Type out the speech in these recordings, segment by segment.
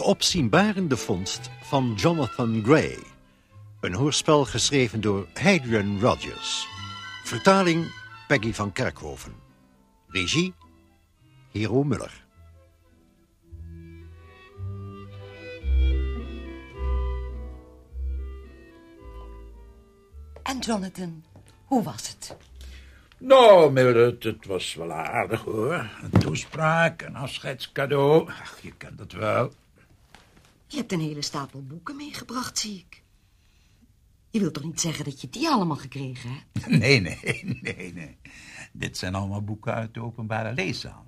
De opzienbarende vondst van Jonathan Gray. Een hoorspel geschreven door Hadrian Rogers. Vertaling Peggy van Kerkhoven. Regie Hero Muller. En Jonathan, hoe was het? Nou, Mildred, het was wel aardig hoor. Een toespraak, een afscheidscadeau. Ach, je kent het wel. Je hebt een hele stapel boeken meegebracht, zie ik. Je wilt toch niet zeggen dat je die allemaal gekregen hebt? Nee, nee, nee, nee. Dit zijn allemaal boeken uit de openbare leeszaal.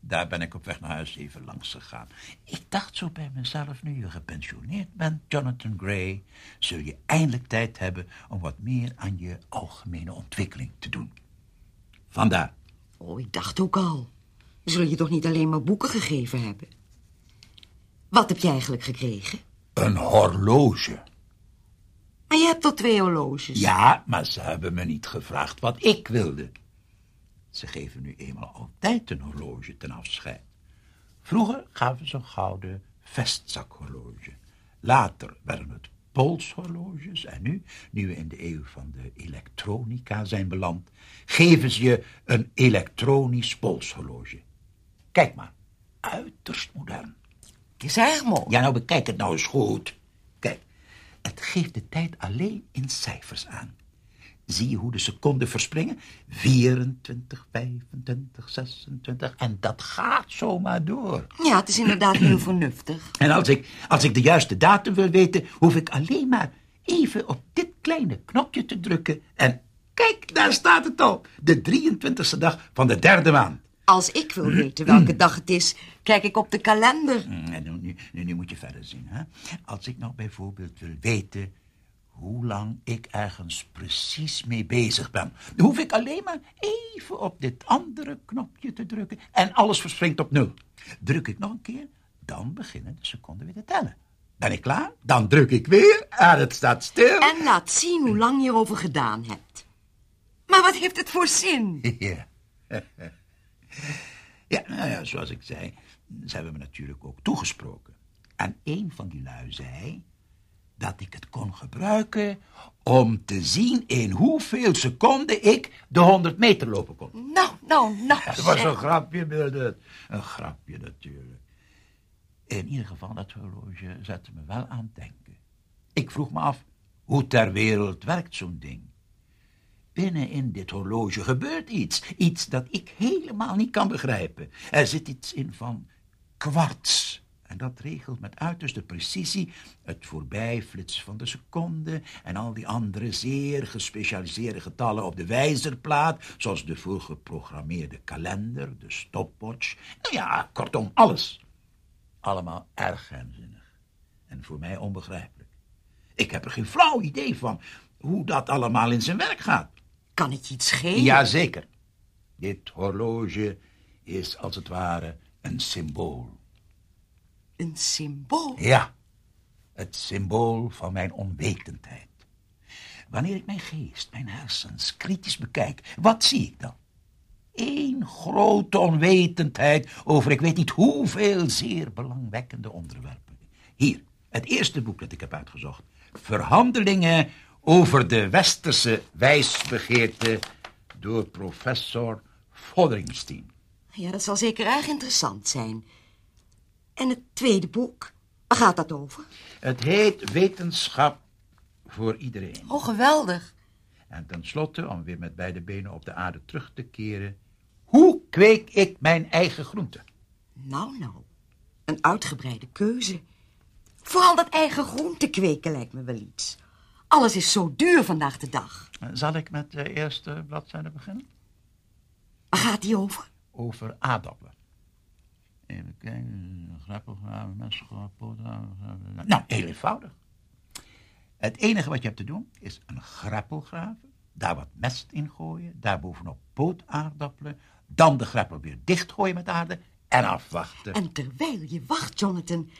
Daar ben ik op weg naar huis even langs gegaan. Ik dacht zo bij mezelf, nu je gepensioneerd bent, Jonathan Gray... zul je eindelijk tijd hebben om wat meer aan je algemene ontwikkeling te doen. Vandaar. Oh, ik dacht ook al. Zul je toch niet alleen maar boeken gegeven hebben? Wat heb je eigenlijk gekregen? Een horloge. Maar je hebt toch twee horloges? Ja, maar ze hebben me niet gevraagd wat ik wilde. Ze geven nu eenmaal altijd een horloge ten afscheid. Vroeger gaven ze een gouden vestzakhorloge. Later werden het polshorloges. En nu, nu we in de eeuw van de elektronica zijn beland, geven ze je een elektronisch polshorloge. Kijk maar, uiterst modern. Erg mooi. Ja, nou bekijk het nou eens goed. Kijk, het geeft de tijd alleen in cijfers aan. Zie je hoe de seconden verspringen? 24, 25, 26. En dat gaat zomaar door. Ja, het is inderdaad heel vernuftig. En als ik, als ik de juiste datum wil weten, hoef ik alleen maar even op dit kleine knopje te drukken. En kijk, daar staat het al. De 23e dag van de derde maand. Als ik wil weten welke dag het is, kijk ik op de kalender. Mm, nu, nu moet je verder zien. Hè? Als ik nou bijvoorbeeld wil weten hoe lang ik ergens precies mee bezig ben, dan hoef ik alleen maar even op dit andere knopje te drukken en alles verspringt op nul. Druk ik nog een keer, dan beginnen de seconden weer te tellen. Ben ik klaar? Dan druk ik weer en het staat stil. En laat zien hoe lang je erover gedaan hebt. Maar wat heeft het voor zin? Ja. Ja, nou ja, zoals ik zei, ze hebben me natuurlijk ook toegesproken. En een van die lui zei dat ik het kon gebruiken om te zien in hoeveel seconden ik de 100 meter lopen kon. Nou, nou, nou. Dat was een grapje, Mildred. Een grapje natuurlijk. In ieder geval, dat horloge zette me wel aan het denken. Ik vroeg me af, hoe ter wereld werkt zo'n ding? Binnen in dit horloge gebeurt iets. Iets dat ik helemaal niet kan begrijpen. Er zit iets in van kwarts. En dat regelt met uiterste precisie het voorbijflitsen van de seconde en al die andere zeer gespecialiseerde getallen op de wijzerplaat, zoals de voorgeprogrammeerde kalender, de stopwatch. Nou ja, kortom, alles. Allemaal erg geheimzinnig. En voor mij onbegrijpelijk. Ik heb er geen flauw idee van hoe dat allemaal in zijn werk gaat. Kan het je iets schelen? Jazeker. Dit horloge is als het ware een symbool. Een symbool? Ja, het symbool van mijn onwetendheid. Wanneer ik mijn geest, mijn hersens kritisch bekijk, wat zie ik dan? Eén grote onwetendheid over ik weet niet hoeveel zeer belangwekkende onderwerpen. Hier, het eerste boek dat ik heb uitgezocht. Verhandelingen over de westerse wijsbegeerte door professor Fotheringstein. Ja, dat zal zeker erg interessant zijn. En het tweede boek? Waar gaat dat over? Het heet Wetenschap voor iedereen. Oh, geweldig. En tenslotte, om weer met beide benen op de aarde terug te keren... Hoe kweek ik mijn eigen groenten? Nou, nou. Een uitgebreide keuze. Vooral dat eigen groente kweken lijkt me wel iets. Alles is zo duur vandaag de dag. Zal ik met de eerste bladzijde beginnen? Waar gaat die over? Over aardappelen. Even kijken, grappelgraven, messengraven, pootgraven. Nou, heel eenvoudig. Het enige wat je hebt te doen is een greppel graven, daar wat mest in gooien, daar bovenop pootaardappelen, dan de greppel weer dichtgooien met aarde en afwachten. En terwijl je wacht, Jonathan,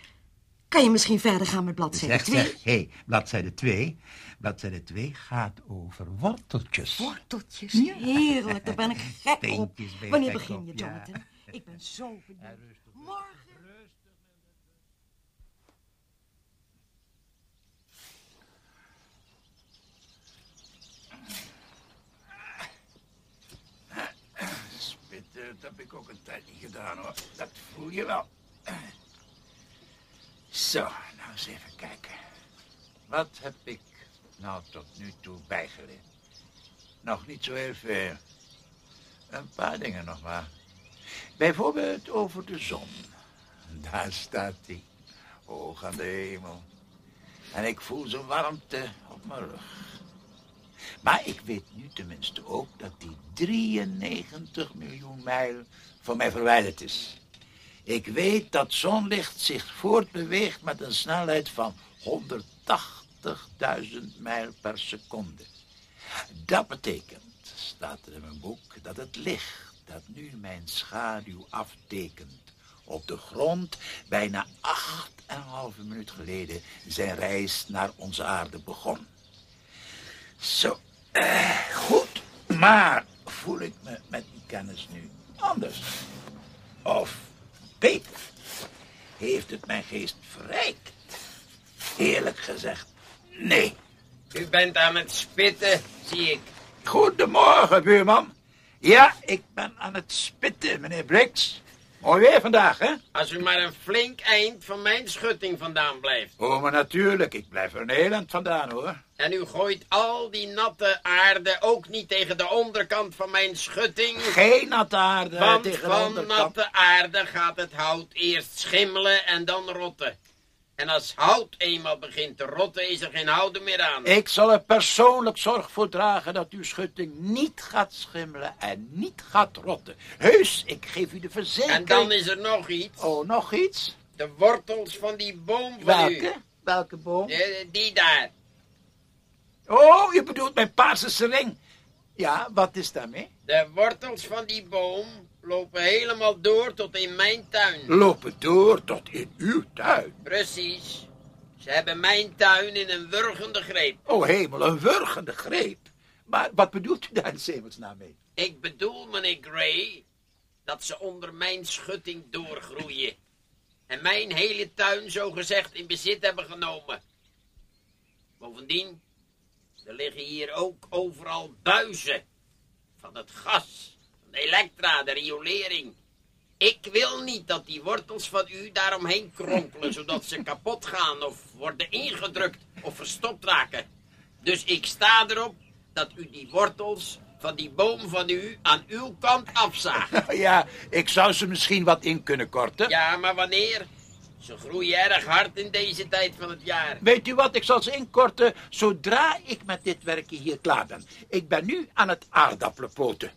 kan je misschien verder gaan met bladzijde 2? Zeg, zeg, hé, bladzijde 2. Bladzijde 2 gaat over worteltjes. Worteltjes, heerlijk, daar ben ik gek op. Wanneer begin je, Jonathan? Ik ben zo benieuwd. Rustig, Morgen. Rustig. Spitten, eh, dat heb ik ook een tijd niet gedaan hoor. Dat voel je wel. Zo, nou eens even kijken. Wat heb ik nou tot nu toe bijgeleerd? Nog niet zo heel veel. Een paar dingen nog maar. Bijvoorbeeld over de zon. Daar staat hij, hoog aan de hemel. En ik voel zijn warmte op mijn rug. Maar ik weet nu tenminste ook dat die 93 miljoen mijl van mij verwijderd is. Ik weet dat zonlicht zich voortbeweegt met een snelheid van 180.000 mijl per seconde. Dat betekent, staat er in mijn boek, dat het licht dat nu mijn schaduw aftekent op de grond bijna acht en een halve minuut geleden zijn reis naar onze aarde begon. Zo, eh, goed, maar voel ik me met die kennis nu anders? Of beter? Heeft het mijn geest verrijkt? Eerlijk gezegd, nee. U bent aan het spitten, zie ik. Goedemorgen, buurman. Ja, ik ben aan het spitten, meneer Briggs. Mooi weer vandaag, hè? Als u maar een flink eind van mijn schutting vandaan blijft. Oh, maar natuurlijk. Ik blijf er een heel eind vandaan, hoor. En u gooit al die natte aarde ook niet tegen de onderkant van mijn schutting. Geen natte aarde Want tegen de van onderkant. natte aarde gaat het hout eerst schimmelen en dan rotten. En als hout eenmaal begint te rotten, is er geen houden meer aan. Ik zal er persoonlijk zorg voor dragen dat uw schutting niet gaat schimmelen en niet gaat rotten. Heus, ik geef u de verzekering. En dan is er nog iets. Oh, nog iets? De wortels van die boom van u. Welke? Welke boom? Eh, Die daar. Oh, je bedoelt mijn paarse sering. Ja, wat is daarmee? De wortels van die boom lopen helemaal door tot in mijn tuin. Lopen door tot in uw tuin. Precies. Ze hebben mijn tuin in een wurgende greep. Oh hemel, een wurgende greep. Maar wat bedoelt u daar in zemelsnaam mee? Ik bedoel, meneer Gray, dat ze onder mijn schutting doorgroeien. En mijn hele tuin zogezegd in bezit hebben genomen. Bovendien, er liggen hier ook overal buizen. Van het gas, van de elektra, de riolering. Ik wil niet dat die wortels van u daaromheen kronkelen, zodat ze kapot gaan of worden ingedrukt of verstopt raken. Dus ik sta erop dat u die wortels van die boom van u aan uw kant afzaagt. Ja, ik zou ze misschien wat in kunnen korten. Ja, maar wanneer? Ze groeien erg hard in deze tijd van het jaar. Weet u wat, ik zal ze inkorten zodra ik met dit werkje hier klaar ben. Ik ben nu aan het aardappelenpoten.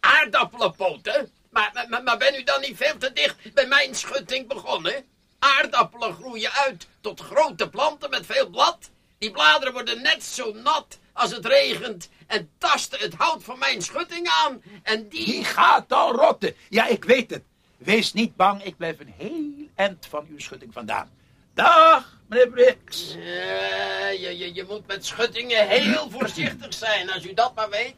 Aardappelenpoten? Maar, maar, maar ben u dan niet veel te dicht bij mijn schutting begonnen? Aardappelen groeien uit tot grote planten met veel blad. Die bladeren worden net zo nat als het regent en tasten het hout van mijn schutting aan. En die... Die gaat al rotten. Ja, ik weet het. Wees niet bang, ik blijf een heel eind van uw schutting vandaan. Dag, meneer Briggs. Eh, je, je, je moet met schuttingen heel voorzichtig zijn, als u dat maar weet.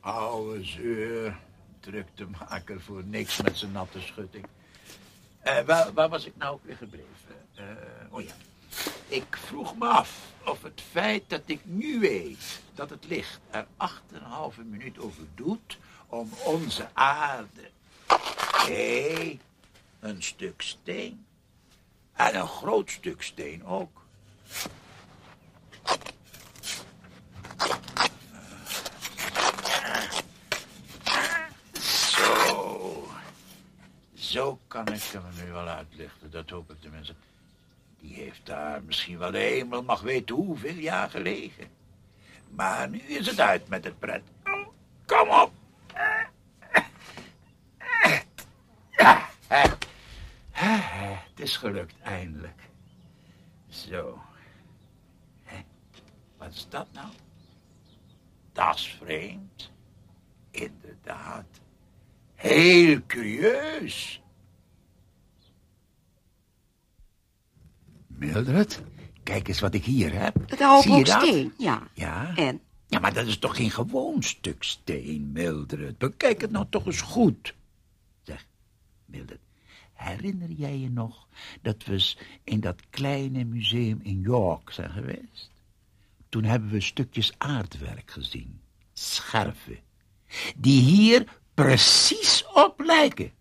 Oude zeur, druktemaker voor niks met zijn natte schutting. Eh, waar, waar was ik nou ook weer gebleven? Eh, oh ja. Ik vroeg me af of het feit dat ik nu weet dat het licht er acht en een halve minuut over doet om onze aarde. Hé, een stuk steen. En een groot stuk steen ook. Zo. Zo kan ik hem nu wel uitlichten, dat hoop ik tenminste. Die heeft daar misschien wel hemel mag weten hoeveel jaar gelegen. Maar nu is het uit met het pret. Kom op. is gelukt, eindelijk. Zo. Hè? Wat is dat nou? Dat is vreemd. Inderdaad. Heel curieus. Mildred, kijk eens wat ik hier heb. Het oude steen, ja. Ja. En? Ja, maar dat is toch geen gewoon stuk steen, Mildred. Bekijk het nou toch eens goed. Zeg, Mildred, herinner jij je nog dat we in dat kleine museum in York zijn geweest? Toen hebben we stukjes aardwerk gezien. Scherven. Die hier precies op lijken.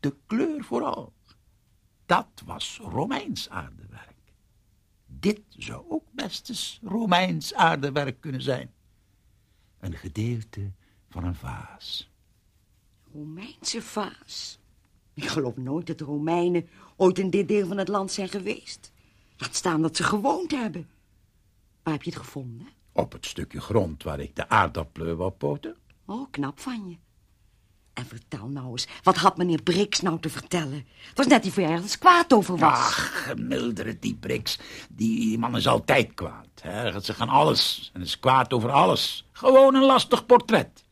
De kleur vooral. Dat was Romeins aardewerk. Dit zou ook best Romeins aardewerk kunnen zijn. Een gedeelte van een vaas. Romeinse vaas. Ik geloof nooit dat de Romeinen ooit in dit deel van het land zijn geweest. Laat staan dat ze gewoond hebben. Waar heb je het gevonden? Op het stukje grond waar ik de aardappelen wou poten. Oh, knap van je. En vertel nou eens, wat had meneer Brix nou te vertellen? Het was net die hij ergens kwaad over was. Ach, Mildred, die Brix. Die man is altijd kwaad. Hij gaat zich aan alles en is kwaad over alles. Gewoon een lastig portret.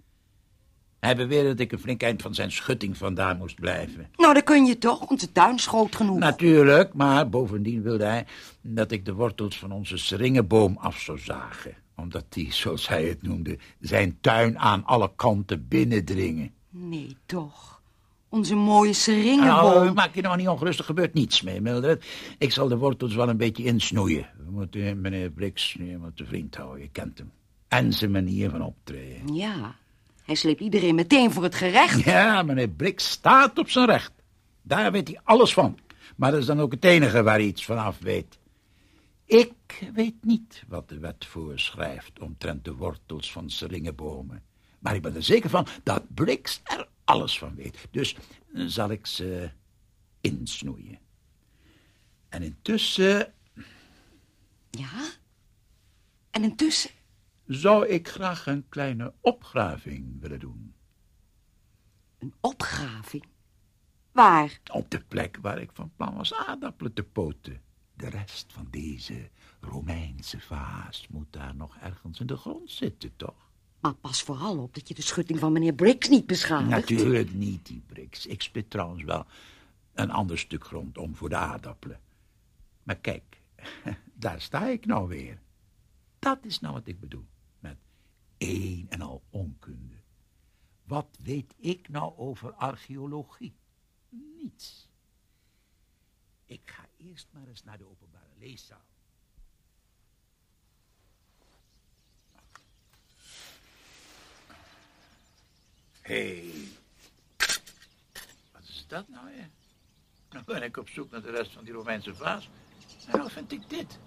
Hij beweerde dat ik een flink eind van zijn schutting vandaan moest blijven. Nou, dan kun je toch. Onze tuin is groot genoeg. Natuurlijk, maar bovendien wilde hij dat ik de wortels van onze seringenboom af zou zagen. Omdat die, zoals hij het noemde, zijn tuin aan alle kanten binnendringen. Nee, toch. Onze mooie seringenboom. Nou, maak je nou niet ongerustig, gebeurt niets mee, Mildred. Ik zal de wortels wel een beetje insnoeien. We moeten meneer Brix nu eenmaal te vriend houden, je kent hem. En zijn manier van optreden. Ja, hij sleept iedereen meteen voor het gerecht. Ja, meneer Brix staat op zijn recht. Daar weet hij alles van. Maar dat is dan ook het enige waar hij iets vanaf weet. Ik weet niet wat de wet voorschrijft omtrent de wortels van seringenbomen. Maar ik ben er zeker van dat Brix er alles van weet. Dus zal ik ze insnoeien. En intussen Ja? En intussen? Zou ik graag een kleine opgraving willen doen. Een opgraving? Waar? Op de plek waar ik van plan was aardappelen te poten. De rest van deze Romeinse vaas moet daar nog ergens in de grond zitten, toch? Maar pas vooral op dat je de schutting van meneer Briggs niet beschadigt. Natuurlijk niet, die Brix. Ik spit trouwens wel een ander stuk grond om voor de aardappelen. Maar kijk, daar sta ik nou weer. Dat is nou wat ik bedoel met een en al onkunde. Wat weet ik nou over archeologie? Niets. Ik ga eerst maar eens naar de openbare leeszaal. Hé, hey. wat is dat nou weer? Nou ben ik op zoek naar de rest van die Romeinse vaas. En nou vind ik dit.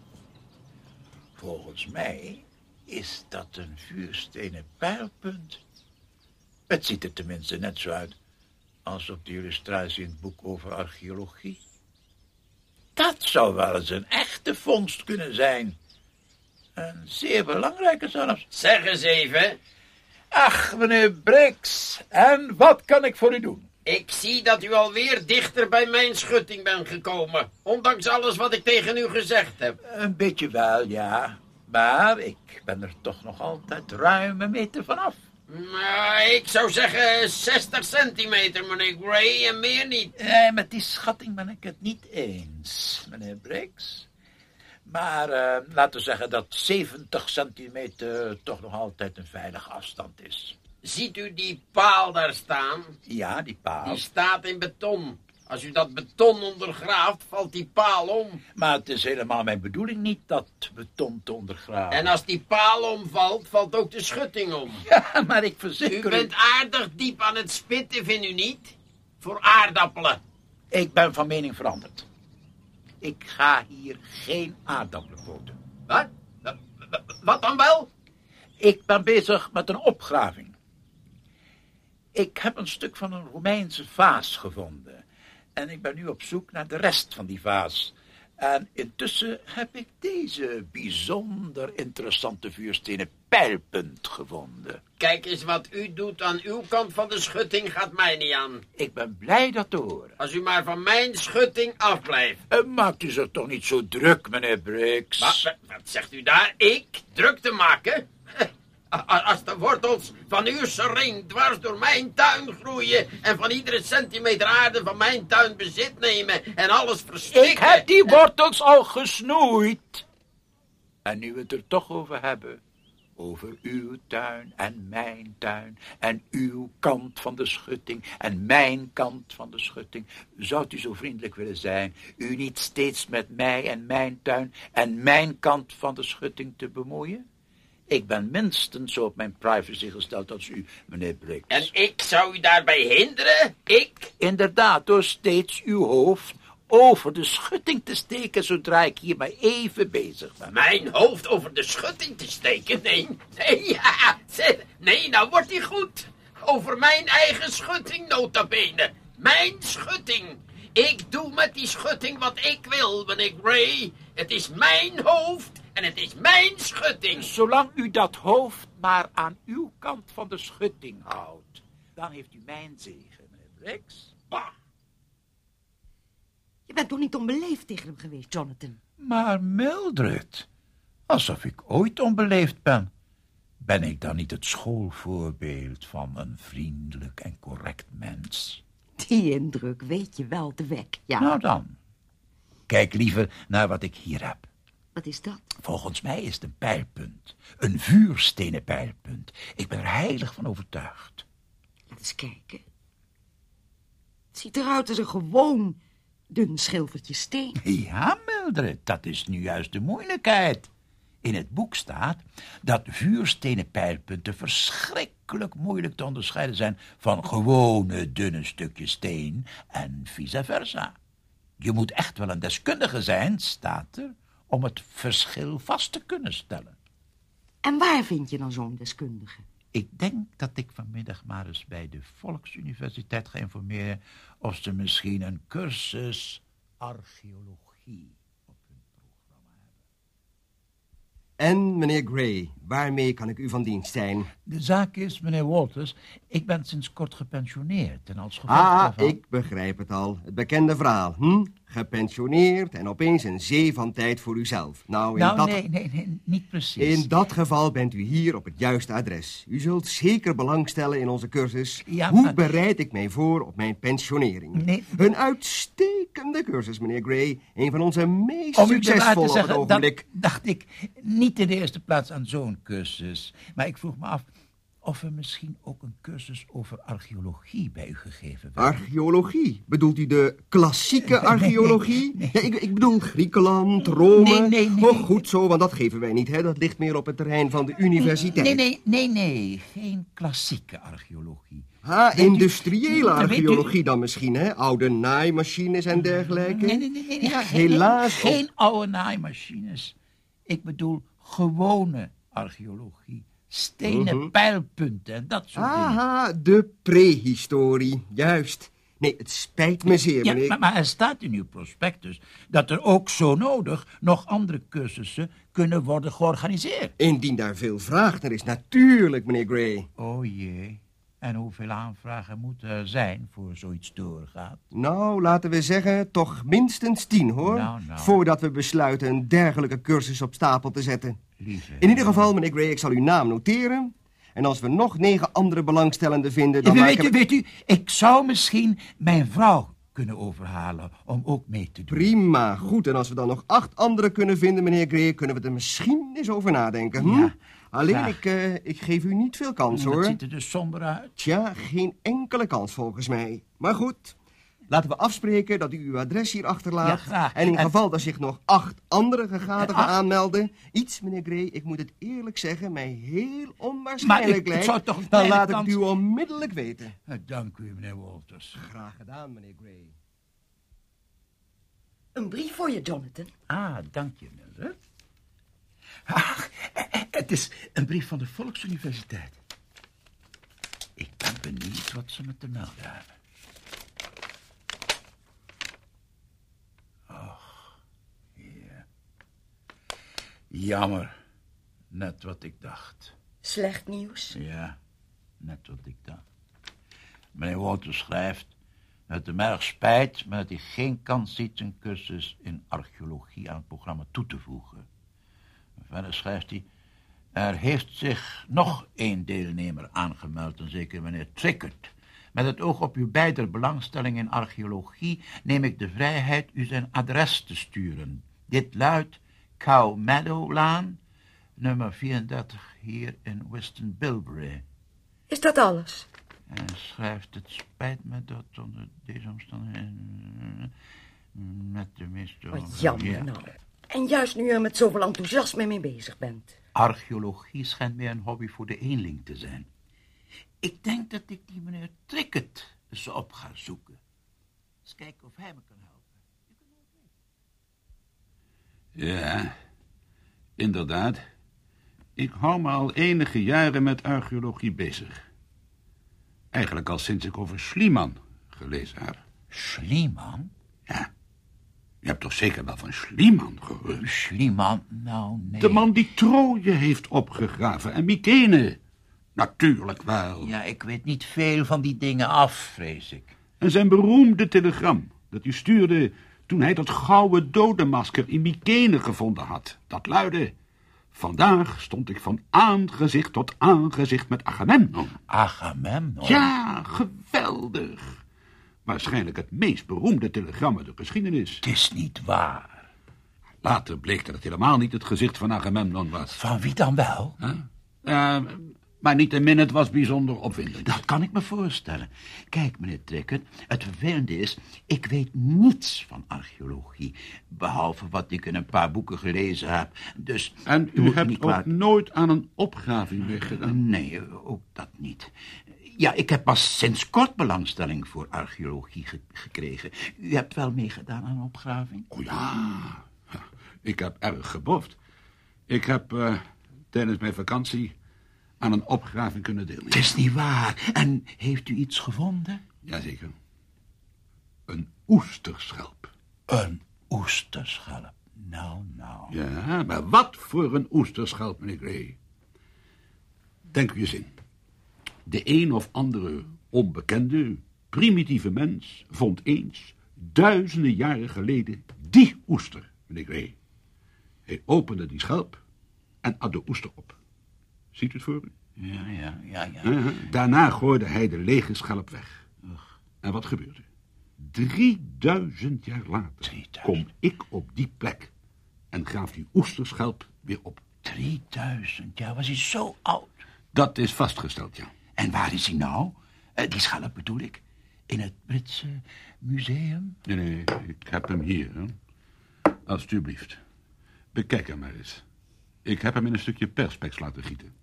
Volgens mij is dat een vuurstenen pijlpunt. Het ziet er tenminste net zo uit als op de illustratie in het boek over archeologie. Dat zou wel eens een echte vondst kunnen zijn. Een zeer belangrijke zelfs. Zeg eens even. Ach, meneer Brix, en wat kan ik voor u doen? Ik zie dat u alweer dichter bij mijn schutting bent gekomen. Ondanks alles wat ik tegen u gezegd heb. Een beetje wel, ja. Maar ik ben er toch nog altijd ruim een meter vanaf. Maar ik zou zeggen 60 centimeter, meneer Gray, en meer niet. Nee, met die schatting ben ik het niet eens, meneer Briggs. Maar eh, laten we zeggen dat 70 centimeter toch nog altijd een veilige afstand is. Ziet u die paal daar staan? Ja, die paal. Die staat in beton. Als u dat beton ondergraaft, valt die paal om. Maar het is helemaal mijn bedoeling niet dat beton te ondergraven. En als die paal omvalt, valt ook de schutting om. Ja, maar ik U verzeker bent aardig diep aan het spitten, vindt u niet? Voor aardappelen. Ik ben van mening veranderd. Ik ga hier geen aardappelen poten. Wat- wat- Wat dan wel? Ik ben bezig met een opgraving. Ik heb een stuk van een Romeinse vaas gevonden. En ik ben nu op zoek naar de rest van die vaas. En intussen heb ik deze bijzonder interessante vuurstenen pijlpunt gevonden. Kijk eens wat u doet aan uw kant van de schutting gaat mij niet aan. Ik ben blij dat te horen. Als u maar van mijn schutting afblijft. Eh, Maakt u zich toch niet zo druk, meneer Briggs? Wat, wat, wat zegt u daar? Ik? Druk te maken? Als de wortels van uw sering dwars door mijn tuin groeien... en van iedere centimeter aarde van mijn tuin bezit nemen... en alles verstikken... Ik heb die wortels al gesnoeid. En nu we het er toch over hebben. Over uw tuin en mijn tuin. En uw kant van de schutting. En mijn kant van de schutting. Zou u zo vriendelijk willen zijn. U niet steeds met mij en mijn tuin. En mijn kant van de schutting te bemoeien? Ik ben minstens zo op mijn privacy gesteld als u, meneer Briggs. En ik zou u daarbij hinderen? Ik? Inderdaad, door steeds uw hoofd over de schutting te steken zodra ik hier maar even bezig ben. Mijn hoofd over de schutting te steken? Nee, nee, ja, nee, nou wordt hij goed. Over mijn eigen schutting, nota bene. Mijn schutting. Ik doe met die schutting wat ik wil, meneer Gray. Het is mijn hoofd en het is mijn schutting. Zolang u dat hoofd maar aan uw kant van de schutting houdt, dan heeft u mijn zegen, meneer Briggs. Bah. Je bent toch niet onbeleefd tegen hem geweest, Jonathan? Maar Mildred, alsof ik ooit onbeleefd ben. Ben ik dan niet het schoolvoorbeeld van een vriendelijk en correct mens? Die indruk weet je wel te wekken, ja. Nou dan, kijk liever naar wat ik hier heb. Wat is dat? Volgens mij is het een pijlpunt. Een vuurstenen pijlpunt. Ik ben er heilig van overtuigd. Laat eens kijken. Het ziet eruit als een gewoon dun schilfertje steen. Ja, Mildred, dat is nu juist de moeilijkheid. In het boek staat dat vuurstenen pijlpunten verschrikkelijk moeilijk te onderscheiden zijn van gewone dunne stukjes steen en vice versa. Je moet echt wel een deskundige zijn, staat er, om het verschil vast te kunnen stellen. En waar vind je dan zo'n deskundige? Ik denk dat ik vanmiddag maar eens bij de Volksuniversiteit ga informeren of ze misschien een cursus archeologie op hun programma hebben. En, meneer Gray, waarmee kan ik u van dienst zijn? De zaak is, meneer Walters, ik ben sinds kort gepensioneerd en als gevolg Ah, daarvan... ik begrijp het al. Het bekende verhaal, hm? Gepensioneerd en opeens een zee van tijd voor uzelf. Nou, in, Nou, dat, nee, nee, nee, niet precies. in dat geval bent u hier op het juiste adres. U zult zeker belangstellen in onze cursus. Ja, Hoe maar- bereid ik mij voor op mijn pensionering? Nee. Een uitstekende cursus, meneer Gray. Een van onze meest Om succesvolle op het zeggen, ogenblik. dacht ik niet in de eerste plaats aan zo'n cursus. Maar ik vroeg me af of er misschien ook een cursus over archeologie bij u gegeven werd. Archeologie? Bedoelt u de klassieke archeologie? nee. Ja, ik, ik bedoel Griekenland, Rome. Nee, nee, nee. Oh, goed zo, want dat geven wij niet, hè. Dat ligt meer op het terrein van de universiteit. Nee, nee, nee, nee, geen klassieke archeologie. Ha, u- industriële archeologie dan misschien, hè? Oude naaimachines en dergelijke. Nee, nee, nee, nee, helaas. Geen oude naaimachines. Ik bedoel gewone archeologie. Stenen Mhm. pijlpunten en dat soort dingen. Aha, de prehistorie, juist. Nee, het spijt me zeer, Ja, meneer. maar, maar er staat in uw prospectus dat er ook zo nodig nog andere cursussen kunnen worden georganiseerd. Indien daar veel vraag naar is, natuurlijk, meneer Gray. Oh jee. En hoeveel aanvragen moeten er zijn voor zoiets doorgaat? Nou, laten we zeggen, toch minstens tien, hoor. Nou, nou. Voordat we besluiten een dergelijke cursus op stapel te zetten. Lieve. In ieder geval, meneer Gray, ik zal uw naam noteren. En als we nog negen andere belangstellenden vinden, dan weet, maken u, we... weet u, ik zou misschien mijn vrouw kunnen overhalen om ook mee te doen. Prima, goed. En als we dan nog acht anderen kunnen vinden, meneer Gray, kunnen we er misschien eens over nadenken. Hm? Ja, Alleen, ik, eh, ik geef u niet veel kans, Dat hoor. ziet er dus somber uit. Tja, geen enkele kans volgens mij. Maar goed, laten we afspreken dat u uw adres hier achterlaat. Ja, graag. En in En- geval dat zich nog acht andere gegadigden Acht? aanmelden... iets, meneer Gray, ik moet het eerlijk zeggen, mij heel Maar ik- onwaarschijnlijk het lijkt... zou toch dan laat ik het u onmiddellijk weten. Eh, Dank u, meneer Walters. Graag gedaan, meneer Gray. Een brief voor je, Jonathan. Ah, dank je, Mildred. Ach, het is een brief van de Volksuniversiteit. Ik ben benieuwd wat ze me te melden hebben. Och, ja. Jammer. Net wat ik dacht. Slecht nieuws. Ja, net wat ik dacht. Meneer Walters schrijft dat het hem erg spijt, maar dat hij geen kans ziet een cursus in archeologie aan het programma toe te voegen. Verder schrijft hij, er heeft zich nog één deelnemer aangemeld, een zeker meneer Trickert. Met het oog op uw beider belangstelling in archeologie neem ik de vrijheid u zijn adres te sturen. Dit luidt Cow Meadow Laan, nummer 34 hier in Weston Bilbury. Is dat alles? En hij schrijft, het spijt me dat onder deze omstandigheden... Met de meeste... Wat jammer Ja. nou. En juist nu je er met zoveel enthousiasme mee bezig bent. Archeologie schijnt mij een hobby voor de eenling te zijn. Ik denk dat ik die meneer Trickett eens op ga zoeken. Eens kijken of hij me kan helpen. Ja, inderdaad. Ik hou me al enige jaren met archeologie bezig. Eigenlijk al sinds ik over Schliemann gelezen heb. Schliemann? Ja. Je hebt toch zeker wel van Schliemann gehoord? Schliemann? Nou, nee. De man die Troje heeft opgegraven en Mykene. Natuurlijk wel. Ja, ik weet niet veel van die dingen af, vrees ik. En zijn beroemde telegram dat hij stuurde toen hij dat gouden dodenmasker in Mykene gevonden had. Dat luidde... Vandaag stond ik van aangezicht tot aangezicht met Agamemnon. Agamemnon? Ja, geweldig. Waarschijnlijk het meest beroemde telegram uit de geschiedenis. Het is niet waar. Later bleek dat het helemaal niet het gezicht van Agamemnon was. Van wie dan wel? Huh? Uh, maar niettemin, het was bijzonder opwindend. Dat kan ik me voorstellen. Kijk, meneer Trekker, het vervelende is... ik weet niets van archeologie... behalve wat ik in een paar boeken gelezen heb. Dus... En u hebt ook nooit aan een opgraving meegedaan? Nee, ook dat niet. Ja, ik heb pas sinds kort belangstelling voor archeologie ge gekregen. U hebt wel meegedaan aan een opgraving? Oh ja, ik heb erg geboft. Ik heb uh, tijdens mijn vakantie aan een opgraving kunnen deelnemen. Het is niet waar. En heeft u iets gevonden? Jazeker. Een oesterschelp. Een oesterschelp? Nou, nou. Ja, maar wat voor een oesterschelp, meneer Gray. Denk u eens in. De een of andere onbekende, primitieve mens vond eens, duizenden jaren geleden, die oester, meneer Gray. Hij opende die schelp en at de oester op. Ziet u het voor u? Ja, ja, ja, ja. Uh, daarna gooide hij de lege schelp weg. Ugh. En wat gebeurde? 3000 jaar later 3000. kom ik op die plek en graaf die oesterschelp weer op. 3000 jaar, was hij zo oud? Dat is vastgesteld, ja. En waar is hij nou? Uh, die schelp bedoel ik. In het Britse museum? Nee, nee, ik heb hem hier. Hè? Alsjeblieft. Bekijk hem maar eens. Ik heb hem in een stukje perspex laten gieten.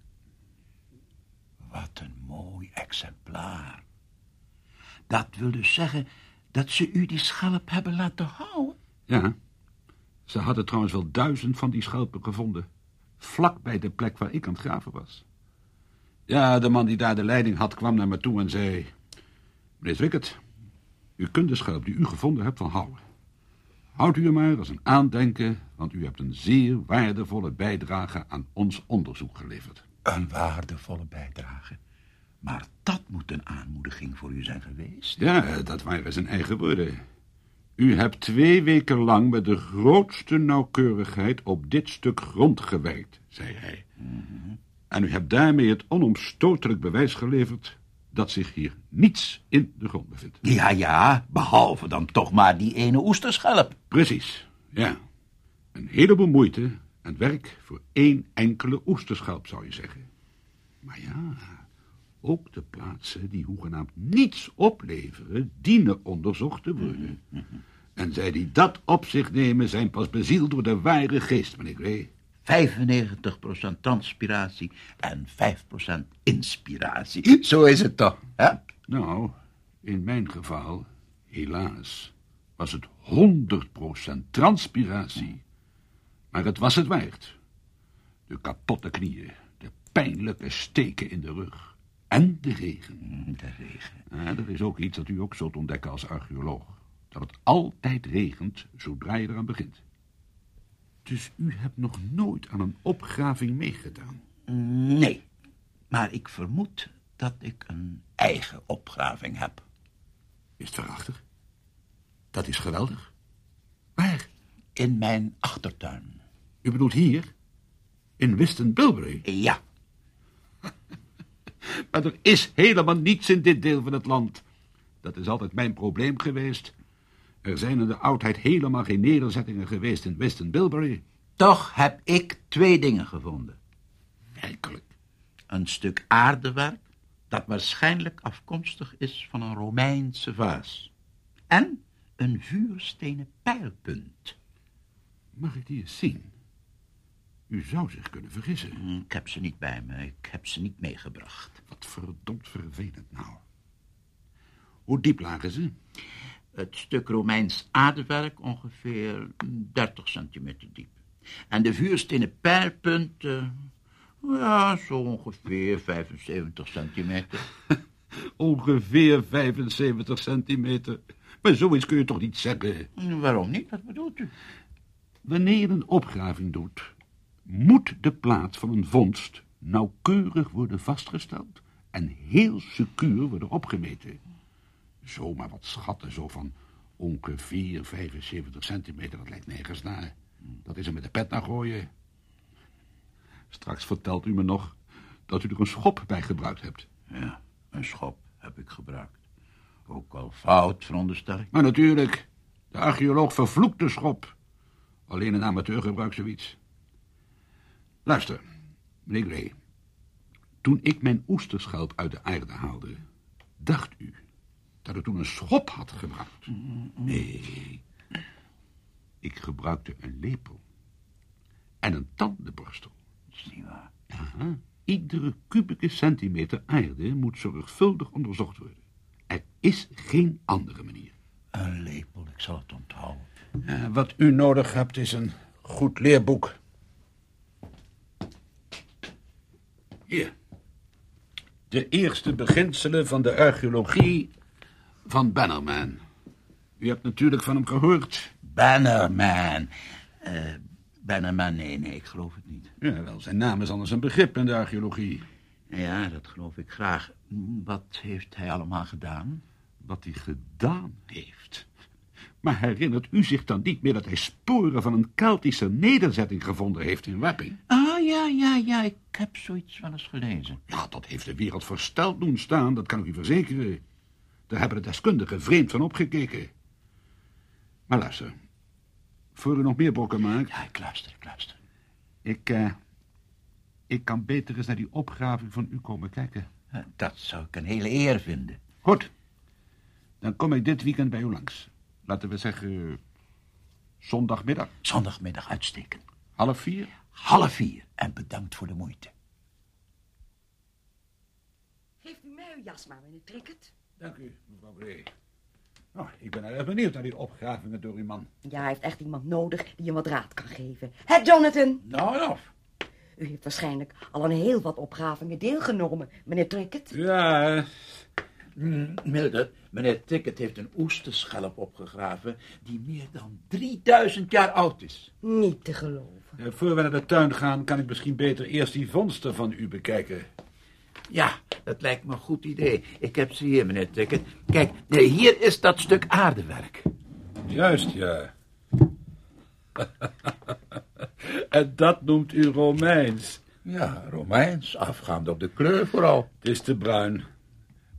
Wat een mooi exemplaar. Dat wil dus zeggen dat ze u die schelp hebben laten houden? Ja. Ze hadden trouwens wel duizend van die schelpen gevonden. Vlak bij de plek waar ik aan het graven was. Ja, de man die daar de leiding had kwam naar me toe en zei... Meneer Zwickert, u kunt de schelp die u gevonden hebt van houden. Houd u er maar als een aandenken, want u hebt een zeer waardevolle bijdrage aan ons onderzoek geleverd. Een waardevolle bijdrage? Maar dat moet een aanmoediging voor u zijn geweest. Ja, dat waren zijn eigen woorden. U hebt twee weken lang met de grootste nauwkeurigheid op dit stuk grond gewerkt, zei hij. Mhm. Mm -hmm. En u hebt daarmee het onomstotelijk bewijs geleverd dat zich hier niets in de grond bevindt. Ja, ja, behalve dan toch maar die ene oesterschelp. Precies, ja. Een heleboel moeite en werk voor één enkele oesterschelp, zou je zeggen. Maar ja, ook de plaatsen die hoegenaamd niets opleveren, dienen onderzocht te worden. En zij die dat op zich nemen, zijn pas bezield door de ware geest, meneer Gray. 95% transpiratie en 5% inspiratie. Zo is het toch, hè? Nou, in mijn geval, helaas, was het 100% transpiratie. Maar het was het waard. De kapotte knieën, de pijnlijke steken in de rug en de regen. De regen. Ja, dat is ook iets dat u ook zult ontdekken als archeoloog. Dat het altijd regent zodra je eraan begint. Dus u hebt nog nooit aan een opgraving meegedaan? Nee, maar ik vermoed dat ik een eigen opgraving heb. Is het waarachtig? Dat is geweldig. Waar? In mijn achtertuin. U bedoelt hier? In Wiston Bilbury? Ja. maar er is helemaal niets in dit deel van het land. Dat is altijd mijn probleem geweest. Er zijn in de oudheid helemaal geen nederzettingen geweest in Weston Bilbury. Toch heb ik twee dingen gevonden. Werkelijk? Een stuk aardewerk dat waarschijnlijk afkomstig is van een Romeinse vaas. En een vuurstenen pijlpunt. Mag ik die eens zien? U zou zich kunnen vergissen. Hm, Ik heb ze niet bij me. Ik heb ze niet meegebracht. Wat verdomd vervelend nou. Hoe diep lagen ze? Het stuk Romeins aardewerk ongeveer 30 centimeter diep. En de vuurstenen pijlpunt, eh, ja, zo ongeveer 75 centimeter. Ongeveer 75 centimeter. Maar zoiets kun je toch niet zeggen? Waarom niet? Wat bedoelt u? Wanneer je een opgraving doet, moet de plaats van een vondst nauwkeurig worden vastgesteld en heel secuur worden opgemeten. Zomaar wat schatten, zo van ongeveer 75 centimeter, dat lijkt nergens naar. Dat is er met de pet naar gooien. Straks vertelt u me nog dat u er een schop bij gebruikt hebt. Ja, een schop heb ik gebruikt. Ook al fout, veronderstel ik. Maar natuurlijk, de archeoloog vervloekt de schop. Alleen een amateur gebruikt zoiets. Luister, meneer Gray. Toen ik mijn oesterschelp uit de aarde haalde, dacht u dat ik toen een schop had gebruikt. Nee, ik gebruikte een lepel en een tandenborstel. Dat is niet waar. Aha. Iedere kubieke centimeter aarde moet zorgvuldig onderzocht worden. Er is geen andere manier. Een lepel, ik zal het onthouden. Eh, wat u nodig hebt is een goed leerboek. Hier. De eerste beginselen van de archeologie van Bannerman. U hebt natuurlijk van hem gehoord. Bannerman. Eh, Bannerman, nee, nee, ik geloof het niet. Ja, wel, zijn naam is anders een begrip in de archeologie. Ja, dat geloof ik graag. Wat heeft hij allemaal gedaan? Wat hij gedaan heeft. Maar herinnert u zich dan niet meer dat hij sporen van een Keltische nederzetting gevonden heeft in Wapping? Ah, ja, ja, ja, ik heb zoiets wel eens gelezen. Ja, dat heeft de wereld versteld doen staan, dat kan ik u verzekeren. Daar hebben de deskundigen vreemd van opgekeken. Maar luister, voor u nog meer brokken maakt, Ja, ik luister, ik luister. ik, eh, ik kan beter eens naar die opgraving van u komen kijken. Eh, Dat zou ik een hele eer vinden. Goed, dan kom ik dit weekend bij u langs. Laten we zeggen, zondagmiddag, Zondagmiddag uitsteken. half vier. Half vier. En bedankt voor de moeite. Geeft u mij uw jas maar, meneer Trickett. Dank u, mevrouw Gray. Nou, ik ben erg benieuwd naar die opgravingen door uw man. Ja, hij heeft echt iemand nodig die hem wat raad kan geven. Hé, Jonathan? Nou, nou. U heeft waarschijnlijk al aan heel wat opgravingen deelgenomen, meneer Trickett. Ja, Mm, Mildred, meneer Ticket heeft een oesterschelp opgegraven die meer dan 3000 jaar oud is. Niet te geloven. eh, voor we naar de tuin gaan, kan ik misschien beter eerst die vondsten van u bekijken. Ja, dat lijkt me een goed idee. Ik heb ze hier, meneer Ticket. Kijk, hier is dat stuk aardewerk. Juist, ja. en dat noemt u Romeins. Ja, Romeins, afgaand op de kleur vooral. Het is te bruin.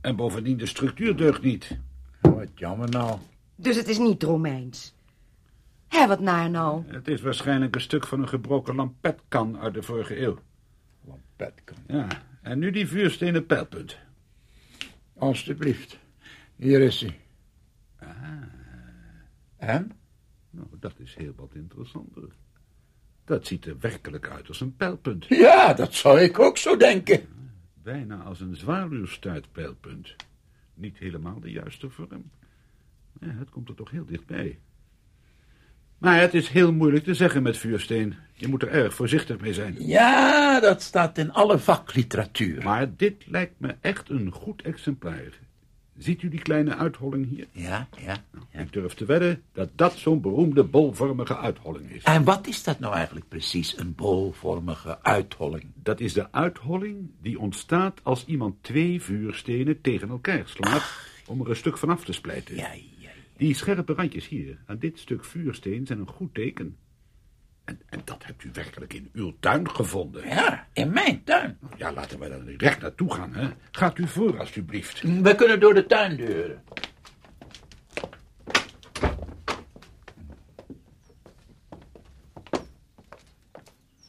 En bovendien, de structuur deugt niet. Wat jammer nou. Dus het is niet Romeins. Hé, wat naar nou? Het is waarschijnlijk een stuk van een gebroken lampetkan uit de vorige eeuw. Lampetkan. Ja, en nu die vuurstenen pijlpunt. Alsjeblieft. Hier is hij. En? Nou, dat is heel wat interessanter. Dat ziet er werkelijk uit als een pijlpunt. Ja, dat zou ik ook zo denken. Bijna als een zwaluwstuitpijlpunt. Niet helemaal de juiste vorm. Ja, het komt er toch heel dichtbij. Maar het is heel moeilijk te zeggen met vuursteen. Je moet er erg voorzichtig mee zijn. Ja, dat staat in alle vakliteratuur. Maar dit lijkt me echt een goed exemplaar. Ziet u die kleine uitholling hier? Ja, ja, ja. Ik durf te wedden dat dat zo'n beroemde bolvormige uitholling is. En wat is dat nou eigenlijk precies, een bolvormige uitholling? Dat is de uitholling die ontstaat als iemand twee vuurstenen tegen elkaar slaat om er een stuk van af te splijten. Ja. Die scherpe randjes hier aan dit stuk vuursteen zijn een goed teken. En, en dat hebt u werkelijk in uw tuin gevonden. Ja, in mijn tuin. Ja, laten we er direct naartoe gaan, hè. Gaat u voor, alstublieft. We kunnen door de tuindeuren.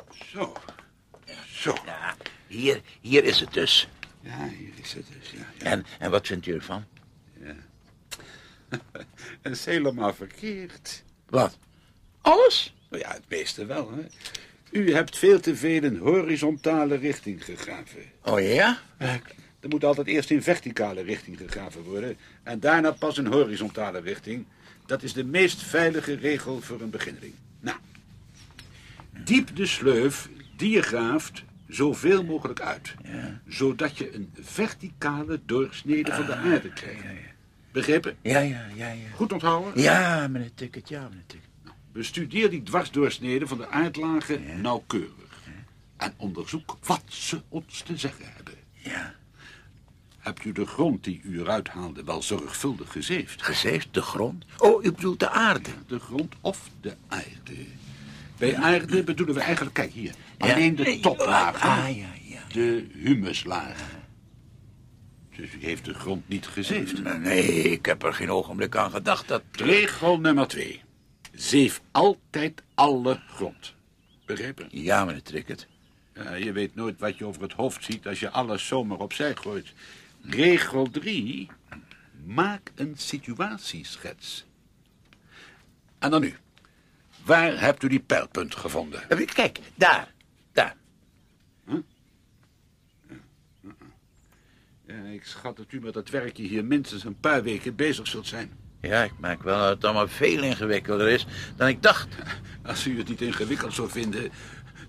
Zo. Zo. Ja, hier, hier is het dus. Ja, hier is het dus, ja. ja. En, en wat vindt u ervan? Het is helemaal verkeerd. Wat? Alles? Nou ja, het meeste wel, hè. U hebt veel te veel in horizontale richting gegraven. Oh ja? Er moet altijd eerst in verticale richting gegraven worden... en daarna pas in horizontale richting. Dat is de meest veilige regel voor een beginneling. Nou, diep de sleuf die je graaft zoveel mogelijk uit. Zodat je een verticale doorsnede van de aarde krijgt. Begrepen? Ja, ja, ja, ja. Goed onthouden? Ja, meneer Ticket, ja, meneer Ticket. Bestudeer die dwarsdoorsneden van de aardlagen nauwkeurig. En onderzoek wat ze ons te zeggen hebben. Ja. Hebt u de grond die u eruit haalde wel zorgvuldig gezeefd? Gezeefd, de grond? Oh, u bedoelt de aarde? De grond of de aarde? Bij aarde bedoelen we eigenlijk, kijk hier, alleen de toplaag. Ah, ja, ja. De humuslaag. Dus u heeft de grond niet gezeefd. Nee, ik heb er geen ogenblik aan gedacht dat... Regel nummer twee. Zeef altijd alle grond. Begrepen? Ja, meneer Tricket. Ja, je weet nooit wat je over het hoofd ziet als je alles zomaar opzij gooit. Regel 3. Maak een situatieschets. En dan nu. Waar hebt u die pijlpunt gevonden? Eh, Kijk, daar. Ja, ik schat dat u met dat werkje hier minstens een paar weken bezig zult zijn. Ja, ik merk wel dat het allemaal veel ingewikkelder is dan ik dacht. Als u het niet ingewikkeld zou vinden,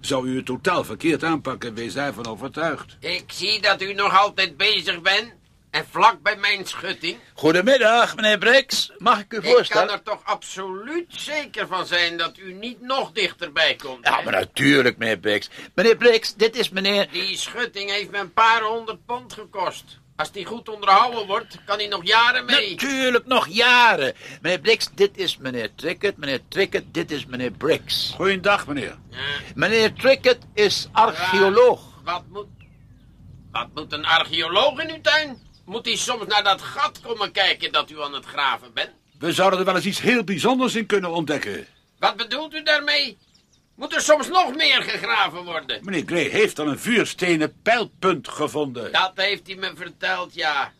zou u het totaal verkeerd aanpakken. Wees daarvan overtuigd. Ik zie dat u nog altijd bezig bent. En vlak bij mijn schutting. Goedemiddag, meneer Brix. Mag ik u Ik kan voorstellen? er toch absoluut zeker van zijn dat u niet nog dichterbij komt. Ja, hè? maar natuurlijk, meneer Brix. Meneer Brix, dit is meneer... Die schutting heeft me een paar honderd pond gekost. Als die goed onderhouden wordt, kan hij nog jaren mee. Natuurlijk, nog jaren. Meneer Brix, dit is meneer Tricket. Meneer Tricket, dit is meneer Brix. Goeiedag, meneer. Ja, Meneer Tricket is archeoloog. wat moet... Wat moet een archeoloog in uw tuin? Moet hij soms naar dat gat komen kijken dat u aan het graven bent? We zouden er wel eens iets heel bijzonders in kunnen ontdekken. Wat bedoelt u daarmee? Moet er soms nog meer gegraven worden? Meneer Gray heeft al een vuurstenen pijlpunt gevonden. Dat heeft hij me verteld, ja.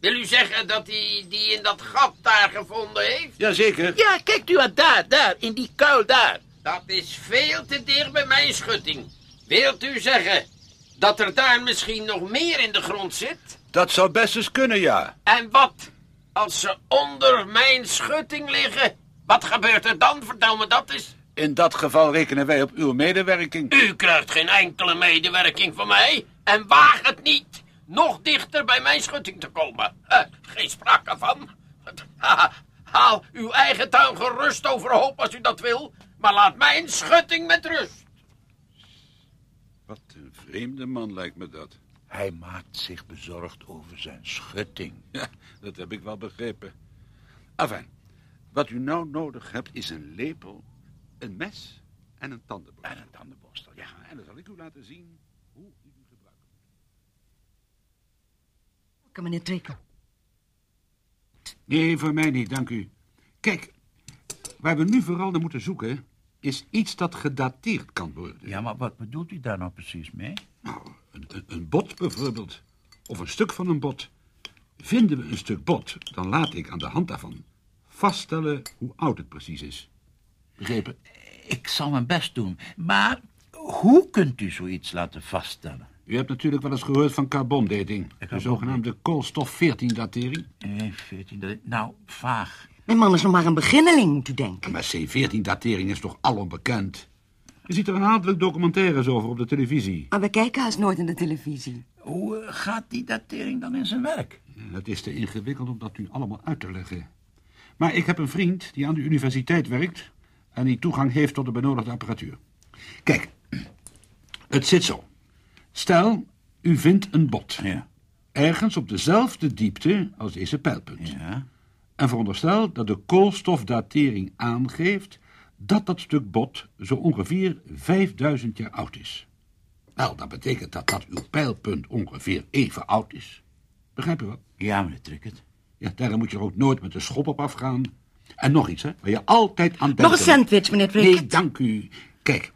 Wil u zeggen dat hij die in dat gat daar gevonden heeft? Jazeker. Ja, kijkt u aan daar, daar, in die kuil daar. Dat is veel te dicht bij mijn schutting. Wilt u zeggen dat er daar misschien nog meer in de grond zit? Dat zou best eens kunnen, ja. En wat als ze onder mijn schutting liggen? Wat gebeurt er dan? Vertel me dat eens. In dat geval rekenen wij op uw medewerking. U krijgt geen enkele medewerking van mij. En waag het niet nog dichter bij mijn schutting te komen. Geen sprake van. Ha, Haal uw eigen tuin gerust overhoop als u dat wil. Maar laat mijn schutting met rust. Wat een vreemde man lijkt me dat. Hij maakt zich bezorgd over zijn schutting. Ja, dat heb ik wel begrepen. Enfin, wat u nou nodig hebt is een lepel, een mes en een tandenborstel. En een tandenborstel, ja. En dan zal ik u laten zien hoe u die gebruikt. Kom, meneer Trikker. Nee, voor mij niet, dank u. Kijk, waar we nu vooral naar moeten zoeken... is iets dat gedateerd kan worden. Ja, maar wat bedoelt u daar nou precies mee? Nou, een, bot bijvoorbeeld. Of een stuk van een bot. Vinden we een stuk bot, dan laat ik aan de hand daarvan vaststellen hoe oud het precies is. Begrepen? Ik zal mijn best doen, maar hoe kunt u zoiets laten vaststellen? U hebt natuurlijk wel eens gehoord van carbondating. De zogenaamde koolstof-14-datering. Eh, 14, dat, nou, vaag. Mijn man is nog maar een beginneling, moet u denken. Maar C14-datering is toch alom bekend? Je ziet er een aantal documentaires over op de televisie. Maar we kijken haast nooit in de televisie. Hoe eh, gaat die datering dan in zijn werk? Het is te ingewikkeld om dat u allemaal uit te leggen. Maar ik heb een vriend die aan de universiteit werkt... en die toegang heeft tot de benodigde apparatuur. Kijk, het zit zo. Stel, u vindt een bot. Ja. Ergens op dezelfde diepte als deze pijlpunt. Ja. En veronderstel dat de koolstofdatering aangeeft... dat dat stuk bot zo ongeveer 5000 jaar oud is. Wel, dat betekent dat dat uw pijlpunt ongeveer even oud is. Begrijp je wat? Ja, meneer Tricket. Ja, daarom moet je er ook nooit met de schop op afgaan. En nog iets, hè, waar je altijd aan denkt. Nog een sandwich, meneer Trikker. Nee, dank u. Kijk,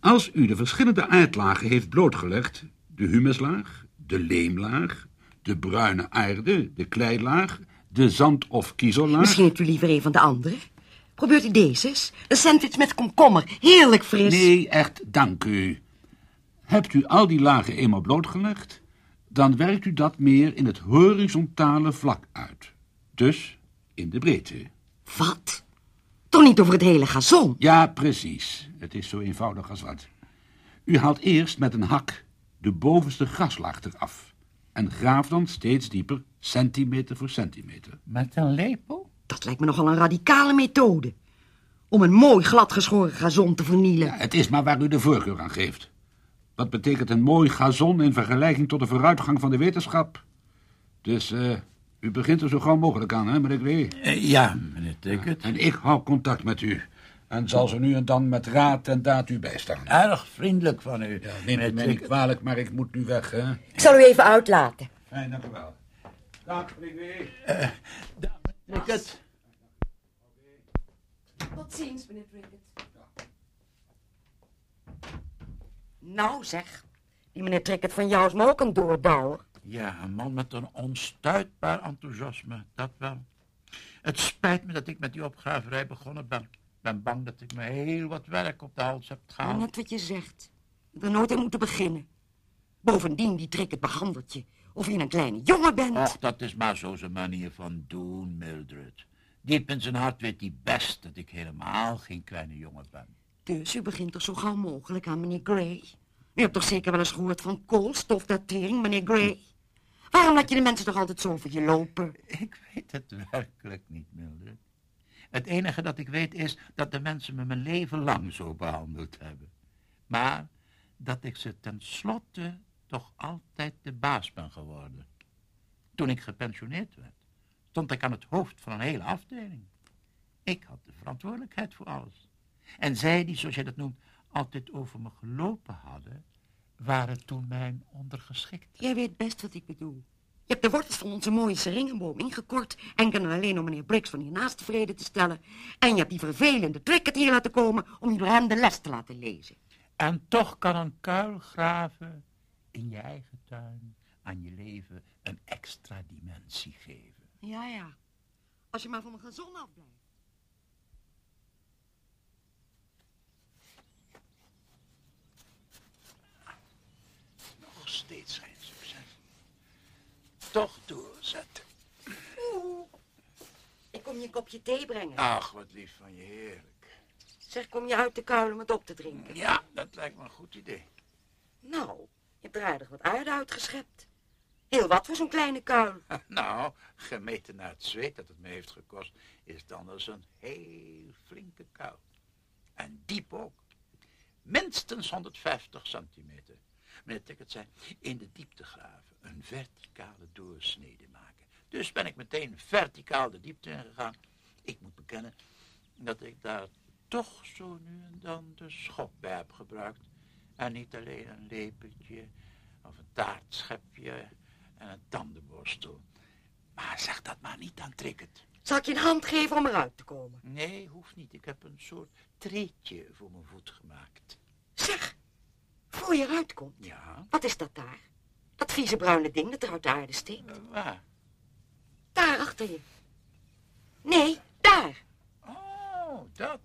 als u de verschillende aardlagen heeft blootgelegd... de humuslaag, de leemlaag, de bruine aarde, de kleilaag... de zand- of kiezellaag... Misschien hebt u liever een van de andere. Probeert u deze eens? Een sandwich met komkommer. Heerlijk fris. Nee, echt, dank u. Hebt u al die lagen eenmaal blootgelegd, dan werkt u dat meer in het horizontale vlak uit. Dus in de breedte. Wat? Toch niet over het hele gazon? Ja, precies. Het is zo eenvoudig als wat. U haalt eerst met een hak de bovenste graslaag eraf en graaft dan steeds dieper, centimeter voor centimeter. Met een lepel? Dat lijkt me nogal een radicale methode. Om een mooi gladgeschoren gazon te vernielen. Ja, het is maar waar u de voorkeur aan geeft. Wat betekent een mooi gazon in vergelijking tot de vooruitgang van de wetenschap? Dus eh, u begint er zo gauw mogelijk aan, hè, meneer Gray? Eh, ja, meneer Ticket. En ik hou contact met u. En zal ze nu en dan met raad en daad u bijstaan. Erg vriendelijk van u. Ja, neem het mij niet kwalijk, maar ik moet nu weg, hè? Ik zal u even uitlaten. Fijn, dank u wel. Dag, meneer Gray. Dag, Ticket. Tot ziens, meneer Trickett. Nou zeg, die meneer Trickett van jou is me ook een doordouwer. Ja, een man met een onstuitbaar enthousiasme, dat wel. Het spijt me dat ik met die opgraverij begonnen ben. Ik ben bang dat ik me heel wat werk op de hals heb gehaald. Net wat je zegt. Er nooit aan moeten beginnen. Bovendien, die Trickett behandelt je of je een kleine jongen bent. Och, dat is maar zo zijn manier van doen, Mildred. Diep in zijn hart weet hij best dat ik helemaal geen kleine jongen ben. Dus u begint toch zo gauw mogelijk aan meneer Gray? U hebt toch zeker wel eens gehoord van koolstofdatering, meneer Gray? Waarom laat je de mensen toch altijd zo voor je lopen? Ik weet het werkelijk niet, Mildred. Het enige dat ik weet is dat de mensen me mijn leven lang zo behandeld hebben. Maar dat ik ze tenslotte toch altijd de baas ben geworden. Toen ik gepensioneerd werd, stond ik aan het hoofd van een hele afdeling. Ik had de verantwoordelijkheid voor alles. En zij die, zoals jij dat noemt, altijd over me gelopen hadden, waren toen mijn ondergeschikten. Jij weet best wat ik bedoel. Je hebt de wortels van onze mooie seringenboom ingekort... enkel en alleen om meneer Briggs van hiernaast tevreden te stellen... en je hebt die vervelende Trickett hier laten komen... om je door hem de les te laten lezen. En toch kan een kuil graven in je eigen tuin aan je leven een extra dimensie geven. Ja, ja. Als je maar van mijn gezond afblijft. Nog steeds geen succes. Toch doorzetten. Ik kom je een kopje thee brengen. Ach, wat lief van je, heerlijk. Zeg, kom je uit de kuil om het op te drinken? Ja, dat lijkt me een goed idee. Nou, je hebt er aardig wat aarde uitgeschept. Heel wat voor zo'n kleine kuil. Nou, gemeten naar het zweet dat het me heeft gekost, is het anders een heel flinke kuil. En diep ook. Minstens 150 centimeter. Meneer Ticket zei, in de diepte graven, een verticale doorsnede maken. Dus ben ik meteen verticaal de diepte ingegaan. Ik moet bekennen dat ik daar toch zo nu en dan de schop bij heb gebruikt. En niet alleen een lepeltje of een taartschepje en een tandenborstel. Maar zeg dat maar niet aan Tricket. Zal ik je een hand geven om eruit te komen? Nee, hoeft niet. Ik heb een soort treetje voor mijn voet gemaakt. Zeg, voor je eruit komt. Ja, Wat is dat daar? Dat vieze bruine ding dat er uit de aarde steekt. eh, waar? Daar achter je. Nee, daar. Oh, dat.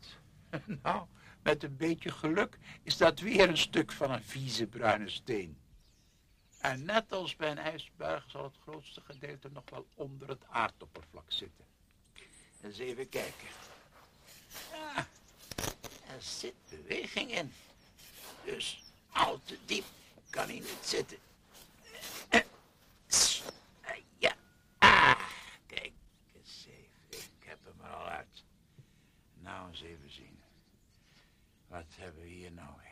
Nou, met een beetje geluk is dat weer een stuk van een vieze bruine steen. En net als bij een ijsberg zal het grootste gedeelte nog wel onder het aardoppervlak zitten. Eens even kijken. Er zit beweging in. Dus al te diep kan hij niet zitten. Ja, ah, kijk eens even. Ik heb hem er al uit. Nou, eens even zien. Wat hebben we hier nou weer?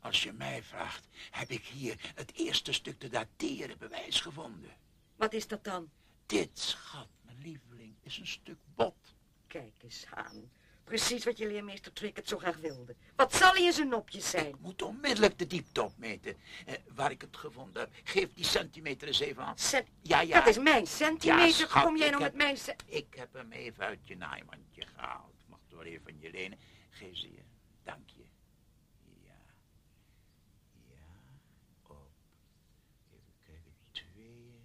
Als je mij vraagt, heb ik hier het eerste stuk te dateren bewijs gevonden. Wat is dat dan? Dit, schat, mijn lieveling, is een stuk bot. Kijk eens aan. Precies wat je leermeester Trickett zo graag wilde. Wat zal hij in zijn nopjes zijn? Ik moet onmiddellijk de diepte opmeten. Eh, waar ik het gevonden heb. Geef die centimeter eens even aan. Cent- Ja, ja. Dat is mijn centimeter. Ja, schat, Kom jij nou heb- met mijn Ik heb hem even uit je naaimandje gehaald. Wel even van je lenen. Geef ze je. Dank je. Ja. Ja. Op. Even kijken. Twee,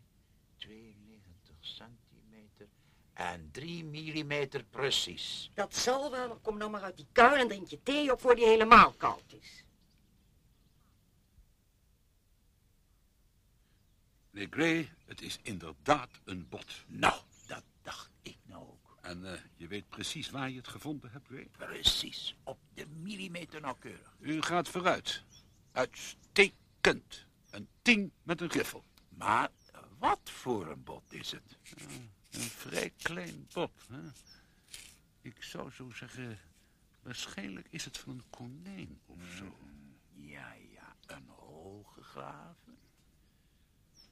92 centimeter. En drie millimeter precies. Dat zal wel. Kom nou maar uit die kuil en drink je thee op voor die helemaal koud is. Meneer Gray, het is inderdaad een bot. Nou, dat dacht ik nou ook. En eh, je weet precies waar je het gevonden hebt, Gray? Precies, op de millimeter nauwkeurig. U gaat vooruit. Uitstekend. Een tien met een griffel. Maar wat voor een bot is het? Een vrij klein bot, hè? Ik zou zo zeggen, waarschijnlijk is het van een konijn of zo. Ja, ja, een hol gegraven,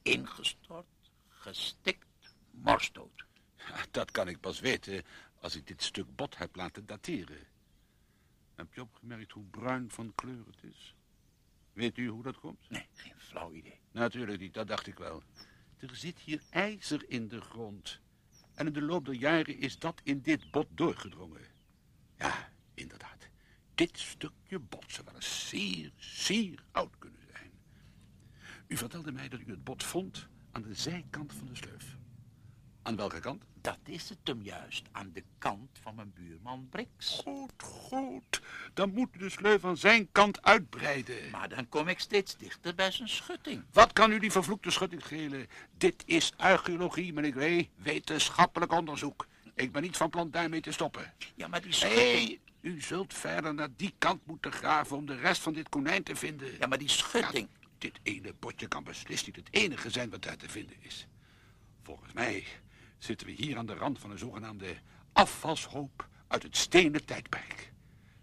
ingestort, gestikt, morsdood. Dat kan ik pas weten als ik dit stuk bot heb laten dateren. Heb je opgemerkt hoe bruin van kleur het is? Weet u hoe dat komt? Nee, geen flauw idee. Natuurlijk niet, dat dacht ik wel. Er zit hier ijzer in de grond. En in de loop der jaren is dat in dit bot doorgedrongen. Ja, inderdaad. Dit stukje bot zou wel eens zeer, zeer oud kunnen zijn. U vertelde mij dat u het bot vond aan de zijkant van de sleuf. Aan welke kant? Dat is het hem juist, aan de kant van mijn buurman Brix. Goed, goed. Dan moet u de sleuf aan zijn kant uitbreiden. Maar dan kom ik steeds dichter bij zijn schutting. Wat kan u die vervloekte schutting schelen? Dit is archeologie, meneer Gray. Wetenschappelijk onderzoek. Ik ben niet van plan daarmee te stoppen. Ja, maar die schutting... Nee, u zult verder naar die kant moeten graven om de rest van dit konijn te vinden. Ja, maar die schutting... Ja, dit ene botje kan beslist niet het enige zijn wat daar te vinden is. Volgens mij zitten we hier aan de rand van een zogenaamde afvalshoop uit het stenen tijdperk.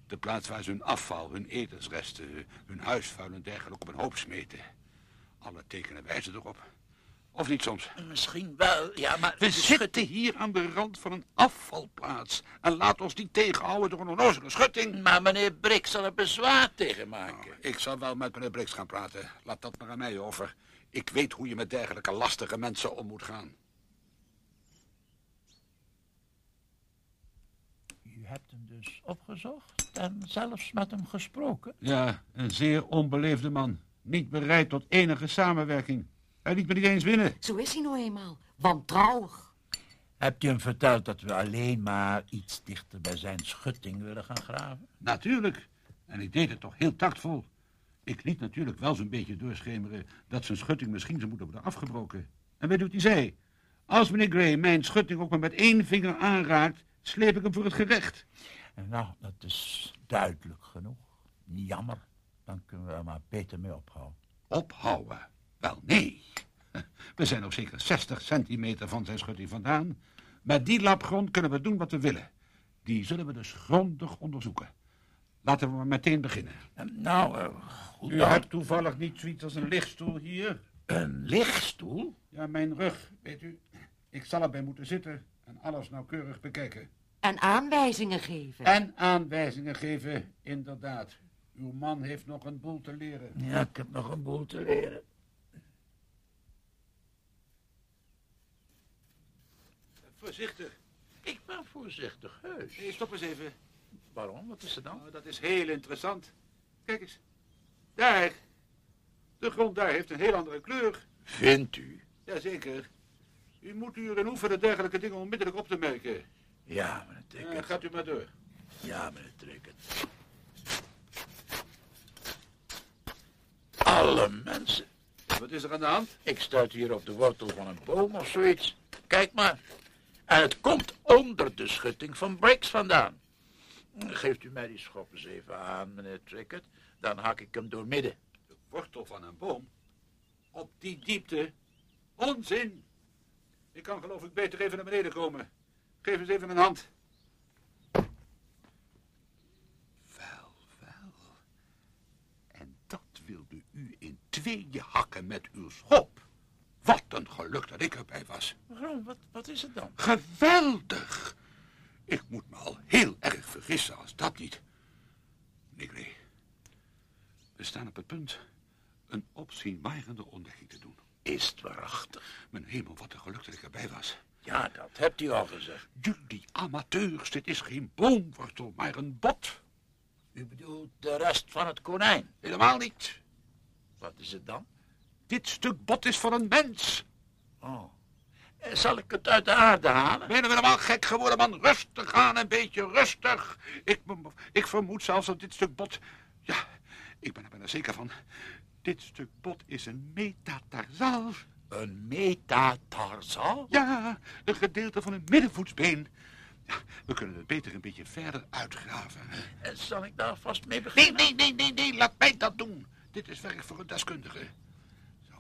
De plaats waar ze hun afval, hun etensresten, hun huisvuil en dergelijke op een hoop smeten. Alle tekenen wijzen erop. Of niet soms? Misschien wel, ja, maar... We zitten hier aan de rand van een afvalplaats. En laat ons niet tegenhouden door een onnozele schutting. Maar meneer Brix zal er bezwaar tegen maken. Ik zal wel met meneer Brix gaan praten. Laat dat maar aan mij over. Ik weet hoe je met dergelijke lastige mensen om moet gaan. U hebt hem dus opgezocht en zelfs met hem gesproken? Ja, een zeer onbeleefde man. Niet bereid tot enige samenwerking. Hij liet me niet eens winnen. Zo is hij nou eenmaal. Wantrouwig. Hebt u hem verteld dat we alleen maar iets dichter bij zijn schutting willen gaan graven? Natuurlijk. En ik deed het toch heel tactvol. Ik liet natuurlijk wel zo'n beetje doorschemeren dat zijn schutting misschien zou moeten worden afgebroken. En weet u wat hij zei? Als meneer Gray mijn schutting ook maar met één vinger aanraakt, sleep ik hem voor het gerecht. Nou, dat is duidelijk genoeg. Jammer. Dan kunnen we er maar beter mee ophouden. Ophouden? Wel, nee. We zijn nog zeker 60 centimeter van zijn schutting vandaan. Met die lapgrond kunnen we doen wat we willen. Die zullen we dus grondig onderzoeken. Laten we maar meteen beginnen. Eh, Nou, eh, goed U dan. hebt toevallig niet zoiets als een lichtstoel hier? Een lichtstoel? Ja, mijn rug, weet u. Ik zal erbij moeten zitten en alles nauwkeurig bekijken. En aanwijzingen geven. En aanwijzingen geven, inderdaad. Uw man heeft nog een boel te leren. Ja, ik heb nog een boel te leren. Voorzichtig. Ik ben voorzichtig, heus. Nee, stop eens even. Waarom? Wat is er dan? Nou, dat is heel interessant. Kijk eens. Daar. De grond daar heeft een heel andere kleur. Vindt u? Jazeker. U moet u erin oefenen dergelijke dingen onmiddellijk op te merken. Ja, meneer Ja, Trickert. gaat u maar door. Ja, meneer Trickert. Alle mensen. Wat is er aan de hand? Ik stuit hier op de wortel van een boom of zoiets. Kijk maar. En het komt onder de schutting van Briggs vandaan. Geeft u mij die schop eens even aan, meneer Trickett. Dan hak ik hem doormidden. De wortel van een boom? Op die diepte? Onzin! Ik kan geloof ik beter even naar beneden komen. Geef eens even een hand. Wel, wel. En dat wilde u in tweeën hakken met uw schop. Wat een geluk dat ik erbij was. Waarom? Wat, wat is het dan? Geweldig! Ik moet me al heel erg vergissen als dat niet. Meneer Gray, we staan op het punt een opzienbarende ontdekking te doen. Is het waarachtig? Mijn hemel, wat een geluk dat ik erbij was. Ja, dat hebt u al gezegd. Jullie amateurs, dit is geen boomwortel, maar een bot. U bedoelt de rest van het konijn. Helemaal niet. Wat is het dan? Dit stuk bot is van een mens. Oh. Zal ik het uit de aarde halen? Ben je nou helemaal gek geworden, man? Rustig aan, een beetje rustig. Ik, ik vermoed zelfs dat dit stuk bot... Ja, ik ben er bijna zeker van. Dit stuk bot is een metatarsal. Een metatarsal? Ja, een gedeelte van een middenvoetsbeen. Ja, we kunnen het beter een beetje verder uitgraven. En zal ik daar vast mee beginnen? Nee, nee, nee, nee, nee, laat mij dat doen. Dit is werk voor een deskundige. Zo,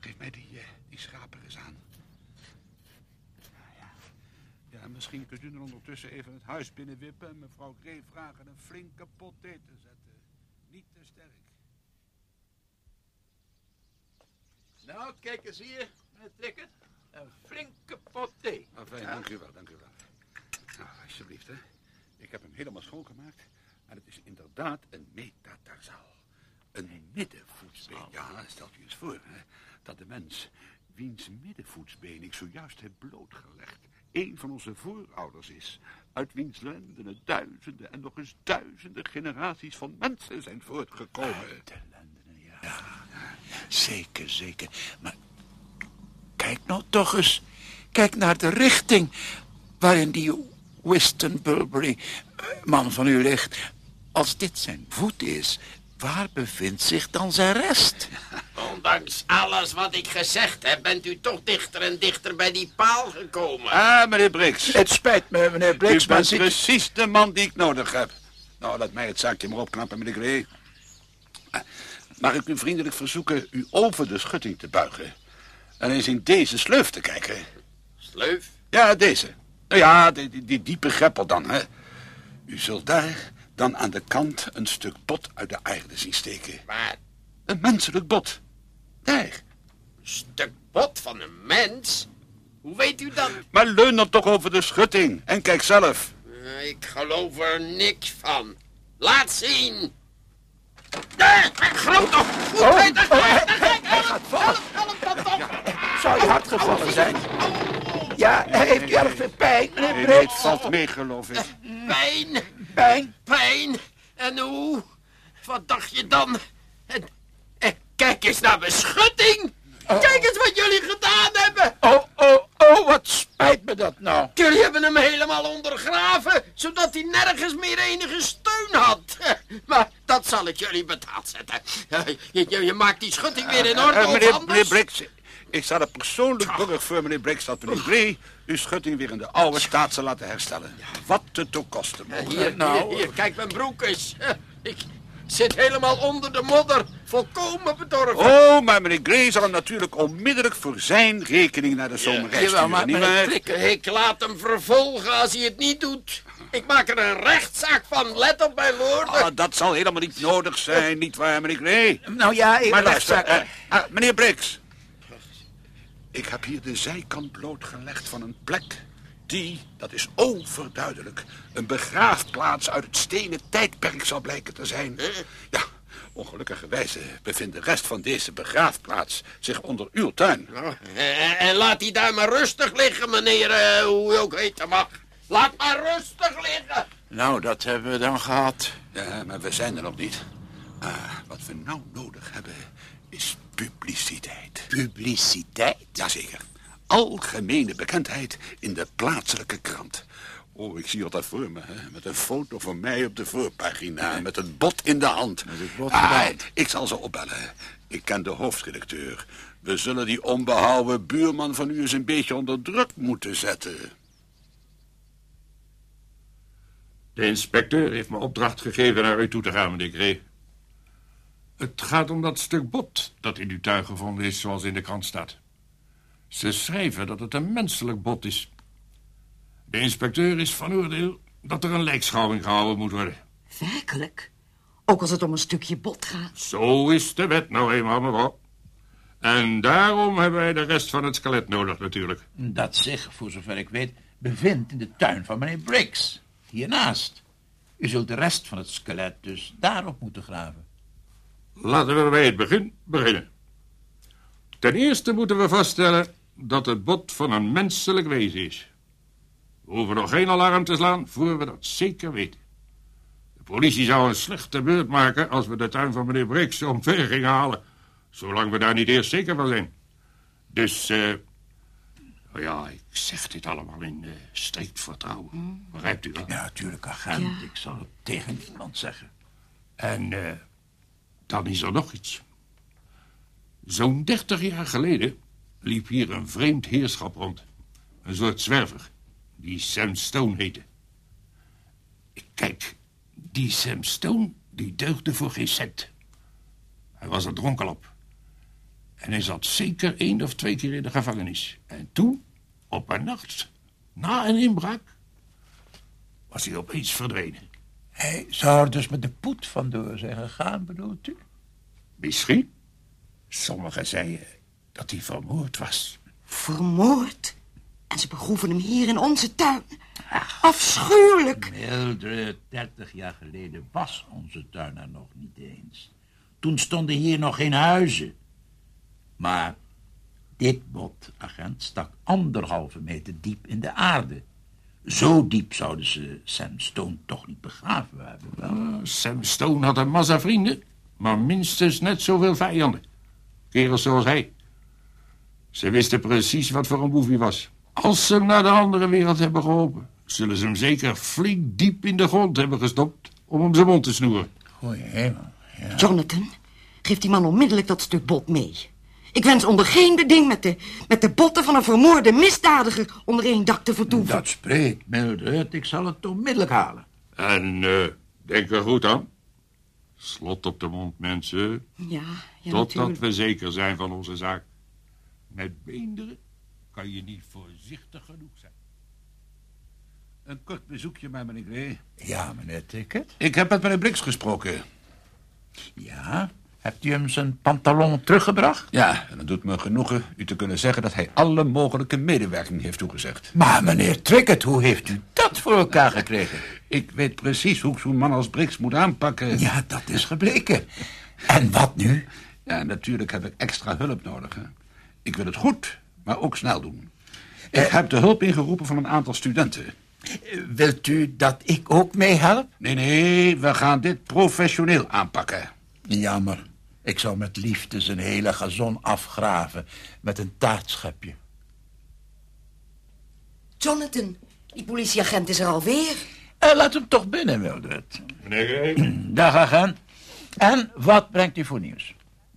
geef mij die, uh, die schaper eens aan. Ja, ja, misschien kunt u er ondertussen even het huis binnenwippen... en mevrouw Gray vragen een flinke pot thee te zetten. Niet te sterk. Nou, kijk eens hier, meneer Trikker. Een flinke pot thee. Ah, fijn, dank u wel, dank u wel. Nou, alsjeblieft, hè. Ik heb hem helemaal schoongemaakt. En het is inderdaad een metatarsaal. Een middenvoetsbeen. Ja, stelt u eens voor, hè, dat de mens, wiens middenvoetsbeen ik zojuist heb blootgelegd, een van onze voorouders is, uit wiens lendenen duizenden en nog eens duizenden generaties van mensen zijn voortgekomen. Uit de lendenen, ja. Zeker, zeker. Maar kijk nou toch eens. Kijk naar de richting waarin die Winston Bulbury, eh, man van u ligt. Als dit zijn voet is, waar bevindt zich dan zijn rest? Ondanks alles wat ik gezegd heb, bent u toch dichter en dichter bij die paal gekomen. Ah, meneer Briggs. Het spijt me, meneer Briggs, u bent precies de man die ik nodig heb. Nou, laat mij het zaakje maar opknappen, meneer Gray. Mag ik u vriendelijk verzoeken u over de schutting te buigen... en eens in deze sleuf te kijken? Sleuf? Ja, deze. Nou ja, die, die, die diepe greppel dan, hè. U zult daar dan aan de kant een stuk bot uit de aarde zien steken. Waar? Een menselijk bot. Daar. Een stuk bot van een mens? Hoe weet u dat? Maar leun dan toch over de schutting en kijk zelf. Ik geloof er niks van. Laat zien. Nee, groot toch! Oh, hij gaat vallen. Zou je hard gevallen zijn? Ja, heeft u erg veel pijn, meneer het valt mee, geloof ik. Pijn, Pijn? pijn. En hoe? Wat dacht je dan? En, en kijk eens naar mijn schutting. Kijk eens wat jullie gedaan hebben. Oh, oh, oh, wat spijt me dat nou. Jullie hebben hem helemaal ondergraven, zodat hij nergens meer enige steun had. Maar dat zal ik jullie betaald zetten. Je, je, je maakt die schutting weer in orde, Eh, meneer, anders? meneer Briggs, ik zal er persoonlijk borg voor meneer Briggs dat meneer Gray uw schutting weer in de oude staat zal laten herstellen. Wat het ook kosten Eh, mogen. Hier, nou. hier, hier, kijk mijn broek eens. Ik zit helemaal onder de modder, volkomen bedorven. Oh, maar meneer Gray zal hem natuurlijk onmiddellijk voor zijn rekening naar de zomerreis Jawel, maar nietwaar? Trikker... Ik laat hem vervolgen als hij het niet doet. Ik maak er een rechtszaak van, let op mijn woorden. Ah, dat zal helemaal niet nodig zijn, nietwaar, meneer Gray? Nou ja, even Maar luister, rechtszaak. eh, ah, meneer Briggs. Ik heb hier de zijkant blootgelegd van een plek die, dat is overduidelijk, een begraafplaats uit het stenen tijdperk zal blijken te zijn. Ja, ongelukkigerwijze bevindt de rest van deze begraafplaats zich onder uw tuin. Nou, En, en laat die daar maar rustig liggen, meneer, eh, hoe u ook heten mag. Laat maar rustig liggen. Nou, dat hebben we dan gehad. Ja, maar we zijn er nog niet. Ah, wat we nou nodig hebben is publiciteit. Publiciteit? Jazeker. Algemene bekendheid in de plaatselijke krant. Oh, ik zie dat voor me, hè? met een foto van mij op de voorpagina, met een bot in de hand. Met het bot in de Ah, hand. Ik zal ze opbellen. Ik ken de hoofdredacteur. We zullen die onbehouden buurman van u eens een beetje onder druk moeten zetten. De inspecteur heeft me opdracht gegeven naar u toe te gaan, meneer Gray. Het gaat om dat stuk bot dat in uw tuin gevonden is, zoals in de krant staat. Ze schrijven dat het een menselijk bot is. De inspecteur is van oordeel dat er een lijkschouwing gehouden moet worden. Werkelijk? Ook als het om een stukje bot gaat. Zo is de wet nou eenmaal, mevrouw. En daarom hebben wij de rest van het skelet nodig, natuurlijk. Dat zich, voor zover ik weet, bevindt in de tuin van meneer Briggs. Hiernaast. U zult de rest van het skelet dus daarop moeten graven. Laten we bij het begin beginnen. Ten eerste moeten we vaststellen dat het bot van een menselijk wezen is. We hoeven nog geen alarm te slaan voor we dat zeker weten. De politie zou een slechte beurt maken als we de tuin van meneer Briggs omver gingen halen, zolang we daar niet eerst zeker van zijn. Dus, eh, ja, ik zeg dit allemaal in uh, strikt vertrouwen. Begrijpt u dat? Ja, natuurlijk, agent. Ik zal het tegen niemand zeggen. En uh, dan is er nog iets. Zo'n dertig jaar geleden liep hier een vreemd heerschap rond. Een soort zwerver, die Sam Stone heette. Kijk, die Sam Stone, die deugde voor geen cent. Hij was er dronken op. En hij zat zeker één of twee keer in de gevangenis. En toen, op een nacht, na een inbraak, was hij opeens verdwenen. Hij zou er dus met de poet vandoor zijn gegaan, bedoelt u? Misschien. Sommigen zeiden dat hij vermoord was. Vermoord? En ze begroeven hem hier in onze tuin. Afschuwelijk. Mildred, dertig jaar geleden was onze tuin er nog niet eens. Toen stonden hier nog geen huizen. Maar dit bot, agent, stak anderhalve meter diep in de aarde. Zo diep zouden ze Sam Stone toch niet begraven hebben. Wel? Sam Stone had een massa vrienden, maar minstens net zoveel vijanden. Kerels zoals hij. Ze wisten precies wat voor een boef hij was. Als ze hem naar de andere wereld hebben geholpen, zullen ze hem zeker flink diep in de grond hebben gestopt om hem zijn mond te snoeren. Goeie hemel, ja. Jonathan, geef die man onmiddellijk dat stuk bot mee. Ik wens onder geen beding met de, met de botten van een vermoorde misdadiger onder één dak te vertoeven. Dat spreekt, Mildred. Ik zal het onmiddellijk halen. En uh, denk er goed aan. Slot op de mond, mensen. Ja, ja Totdat natuurlijk. we zeker zijn van onze zaak. Met beenderen kan je niet voorzichtig genoeg zijn. Een kort bezoekje bij meneer Gray. Ja, meneer Ticket. Ik heb met meneer Brix gesproken. Ja? Hebt u hem zijn pantalon teruggebracht? Ja, en het doet me genoegen u te kunnen zeggen dat hij alle mogelijke medewerking heeft toegezegd. Maar meneer Trickett, hoe heeft u dat voor elkaar gekregen? Ik weet precies hoe ik zo'n man als Brix moet aanpakken. Ja, dat is gebleken. En wat nu? Ja, natuurlijk heb ik extra hulp nodig. Hè. Ik wil het goed, maar ook snel doen. Ik heb de hulp ingeroepen van een aantal studenten. Wilt u dat ik ook meehelp? Nee, nee, we gaan dit professioneel aanpakken. Jammer. Ik zou met liefde zijn hele gazon afgraven met een taartschepje. Jonathan, die politieagent is er alweer. Eh, laat hem toch binnen, Mildred. Meneer Gray, Dag, agent. En wat brengt u voor nieuws?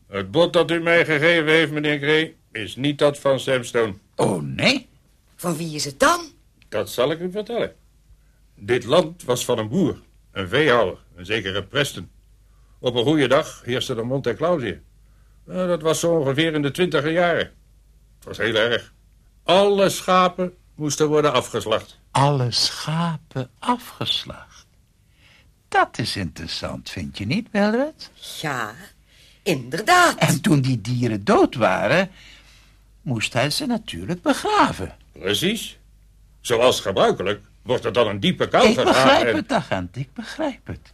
het bod dat u mij gegeven heeft, meneer Gray, is niet dat van Sam Stone. Oh, nee? Van wie is het dan? Dat zal ik u vertellen. Dit land was van een boer, een veehouder, een zekere Preston. Op een goede dag heerste de Monte Claus hier. Nou, dat was zo ongeveer in de twintiger jaren. Het was heel erg. Alle schapen moesten worden afgeslacht. Alle schapen afgeslacht. Dat is interessant, vind je niet, Mildred? Ja, inderdaad. En toen die dieren dood waren, moest hij ze natuurlijk begraven. Precies. Zoals gebruikelijk wordt er dan een diepe kuil Ik gegraven. begrijp en- het, agent, ik begrijp het.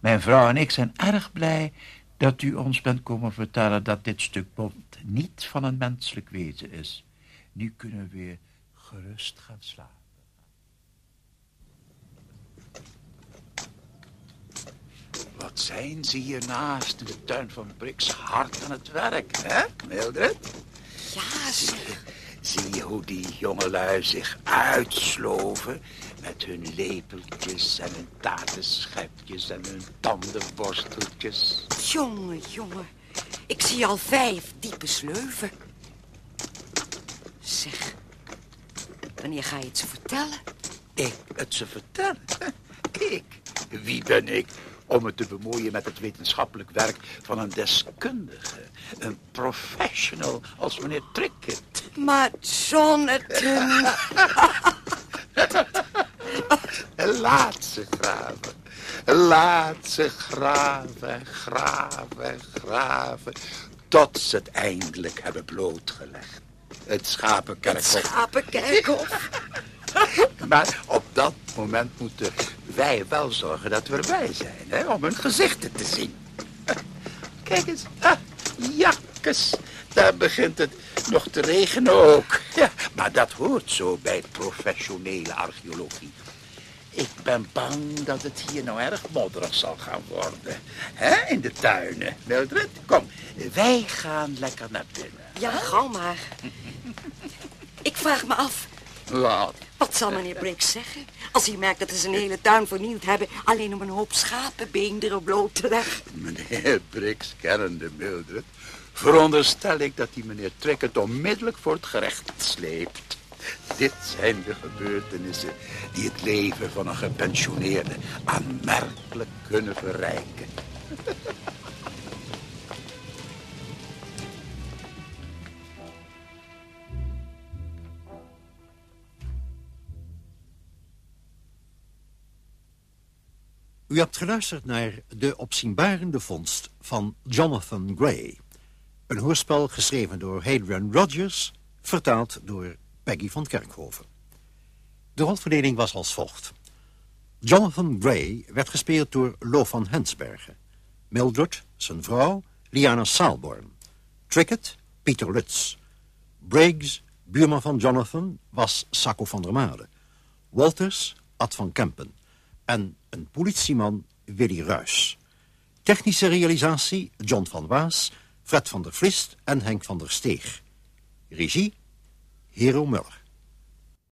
Mijn vrouw en ik zijn erg blij dat u ons bent komen vertellen dat dit stuk bont niet van een menselijk wezen is. Nu kunnen we weer gerust gaan slapen. Wat zijn ze hiernaast in de tuin van Brix hard aan het werk, hè, Mildred? Ja, zeg. Zie je hoe die jongelui zich uitsloven met hun lepeltjes en hun tatenschepjes en hun tandenborsteltjes? Jongen, jongen. Ik zie al vijf diepe sleuven. Zeg, wanneer ga je het ze vertellen? Ik het ze vertellen? Ik? Wie ben ik om me te bemoeien met het wetenschappelijk werk van een deskundige, een professional als meneer Trickett? Maar Jonathan... Laat ze graven. Laat ze graven, graven, graven. Tot ze het eindelijk hebben blootgelegd. Het schapenkerkhof. Schapenkerkhof. Maar op dat moment moeten wij wel zorgen dat we erbij zijn, hè, om hun gezichten te zien. Kijk eens, ah, jakkes, daar begint het nog te regenen ook. Ja, maar dat hoort zo bij professionele archeologie. Ik ben bang dat het hier nou erg modderig zal gaan worden. hè, in de tuinen. Mildred, kom, wij gaan lekker naar binnen. Ja, gauw maar. Ik vraag me af, Wat? wat zal meneer Briggs zeggen... als hij merkt dat ze zijn hele tuin vernield hebben... alleen om een hoop schapenbeenderen bloot te leggen? Meneer Briggs, kennende Mildred, veronderstel ik dat die meneer Trickett onmiddellijk voor het gerecht sleept. Dit zijn de gebeurtenissen die het leven van een gepensioneerde aanmerkelijk kunnen verrijken. U hebt geluisterd naar De opzienbarende vondst van Jonathan Gray. Een hoorspel geschreven door Hadrian Rogers, vertaald door Peggy van Kerkhoven. De rolverdeling was als volgt. Jonathan Gray werd gespeeld door Lo van Hensbergen. Mildred, zijn vrouw, Liana Saalborn. Trickett, Pieter Lutz. Briggs, buurman van Jonathan, was Sacco van der Made. Walters, Ad van Kempen. En een politieman, Willy Ruys. Technische realisatie, John van Waas, Fred van der Vlist en Henk van der Steeg. Regie, Hero Muller.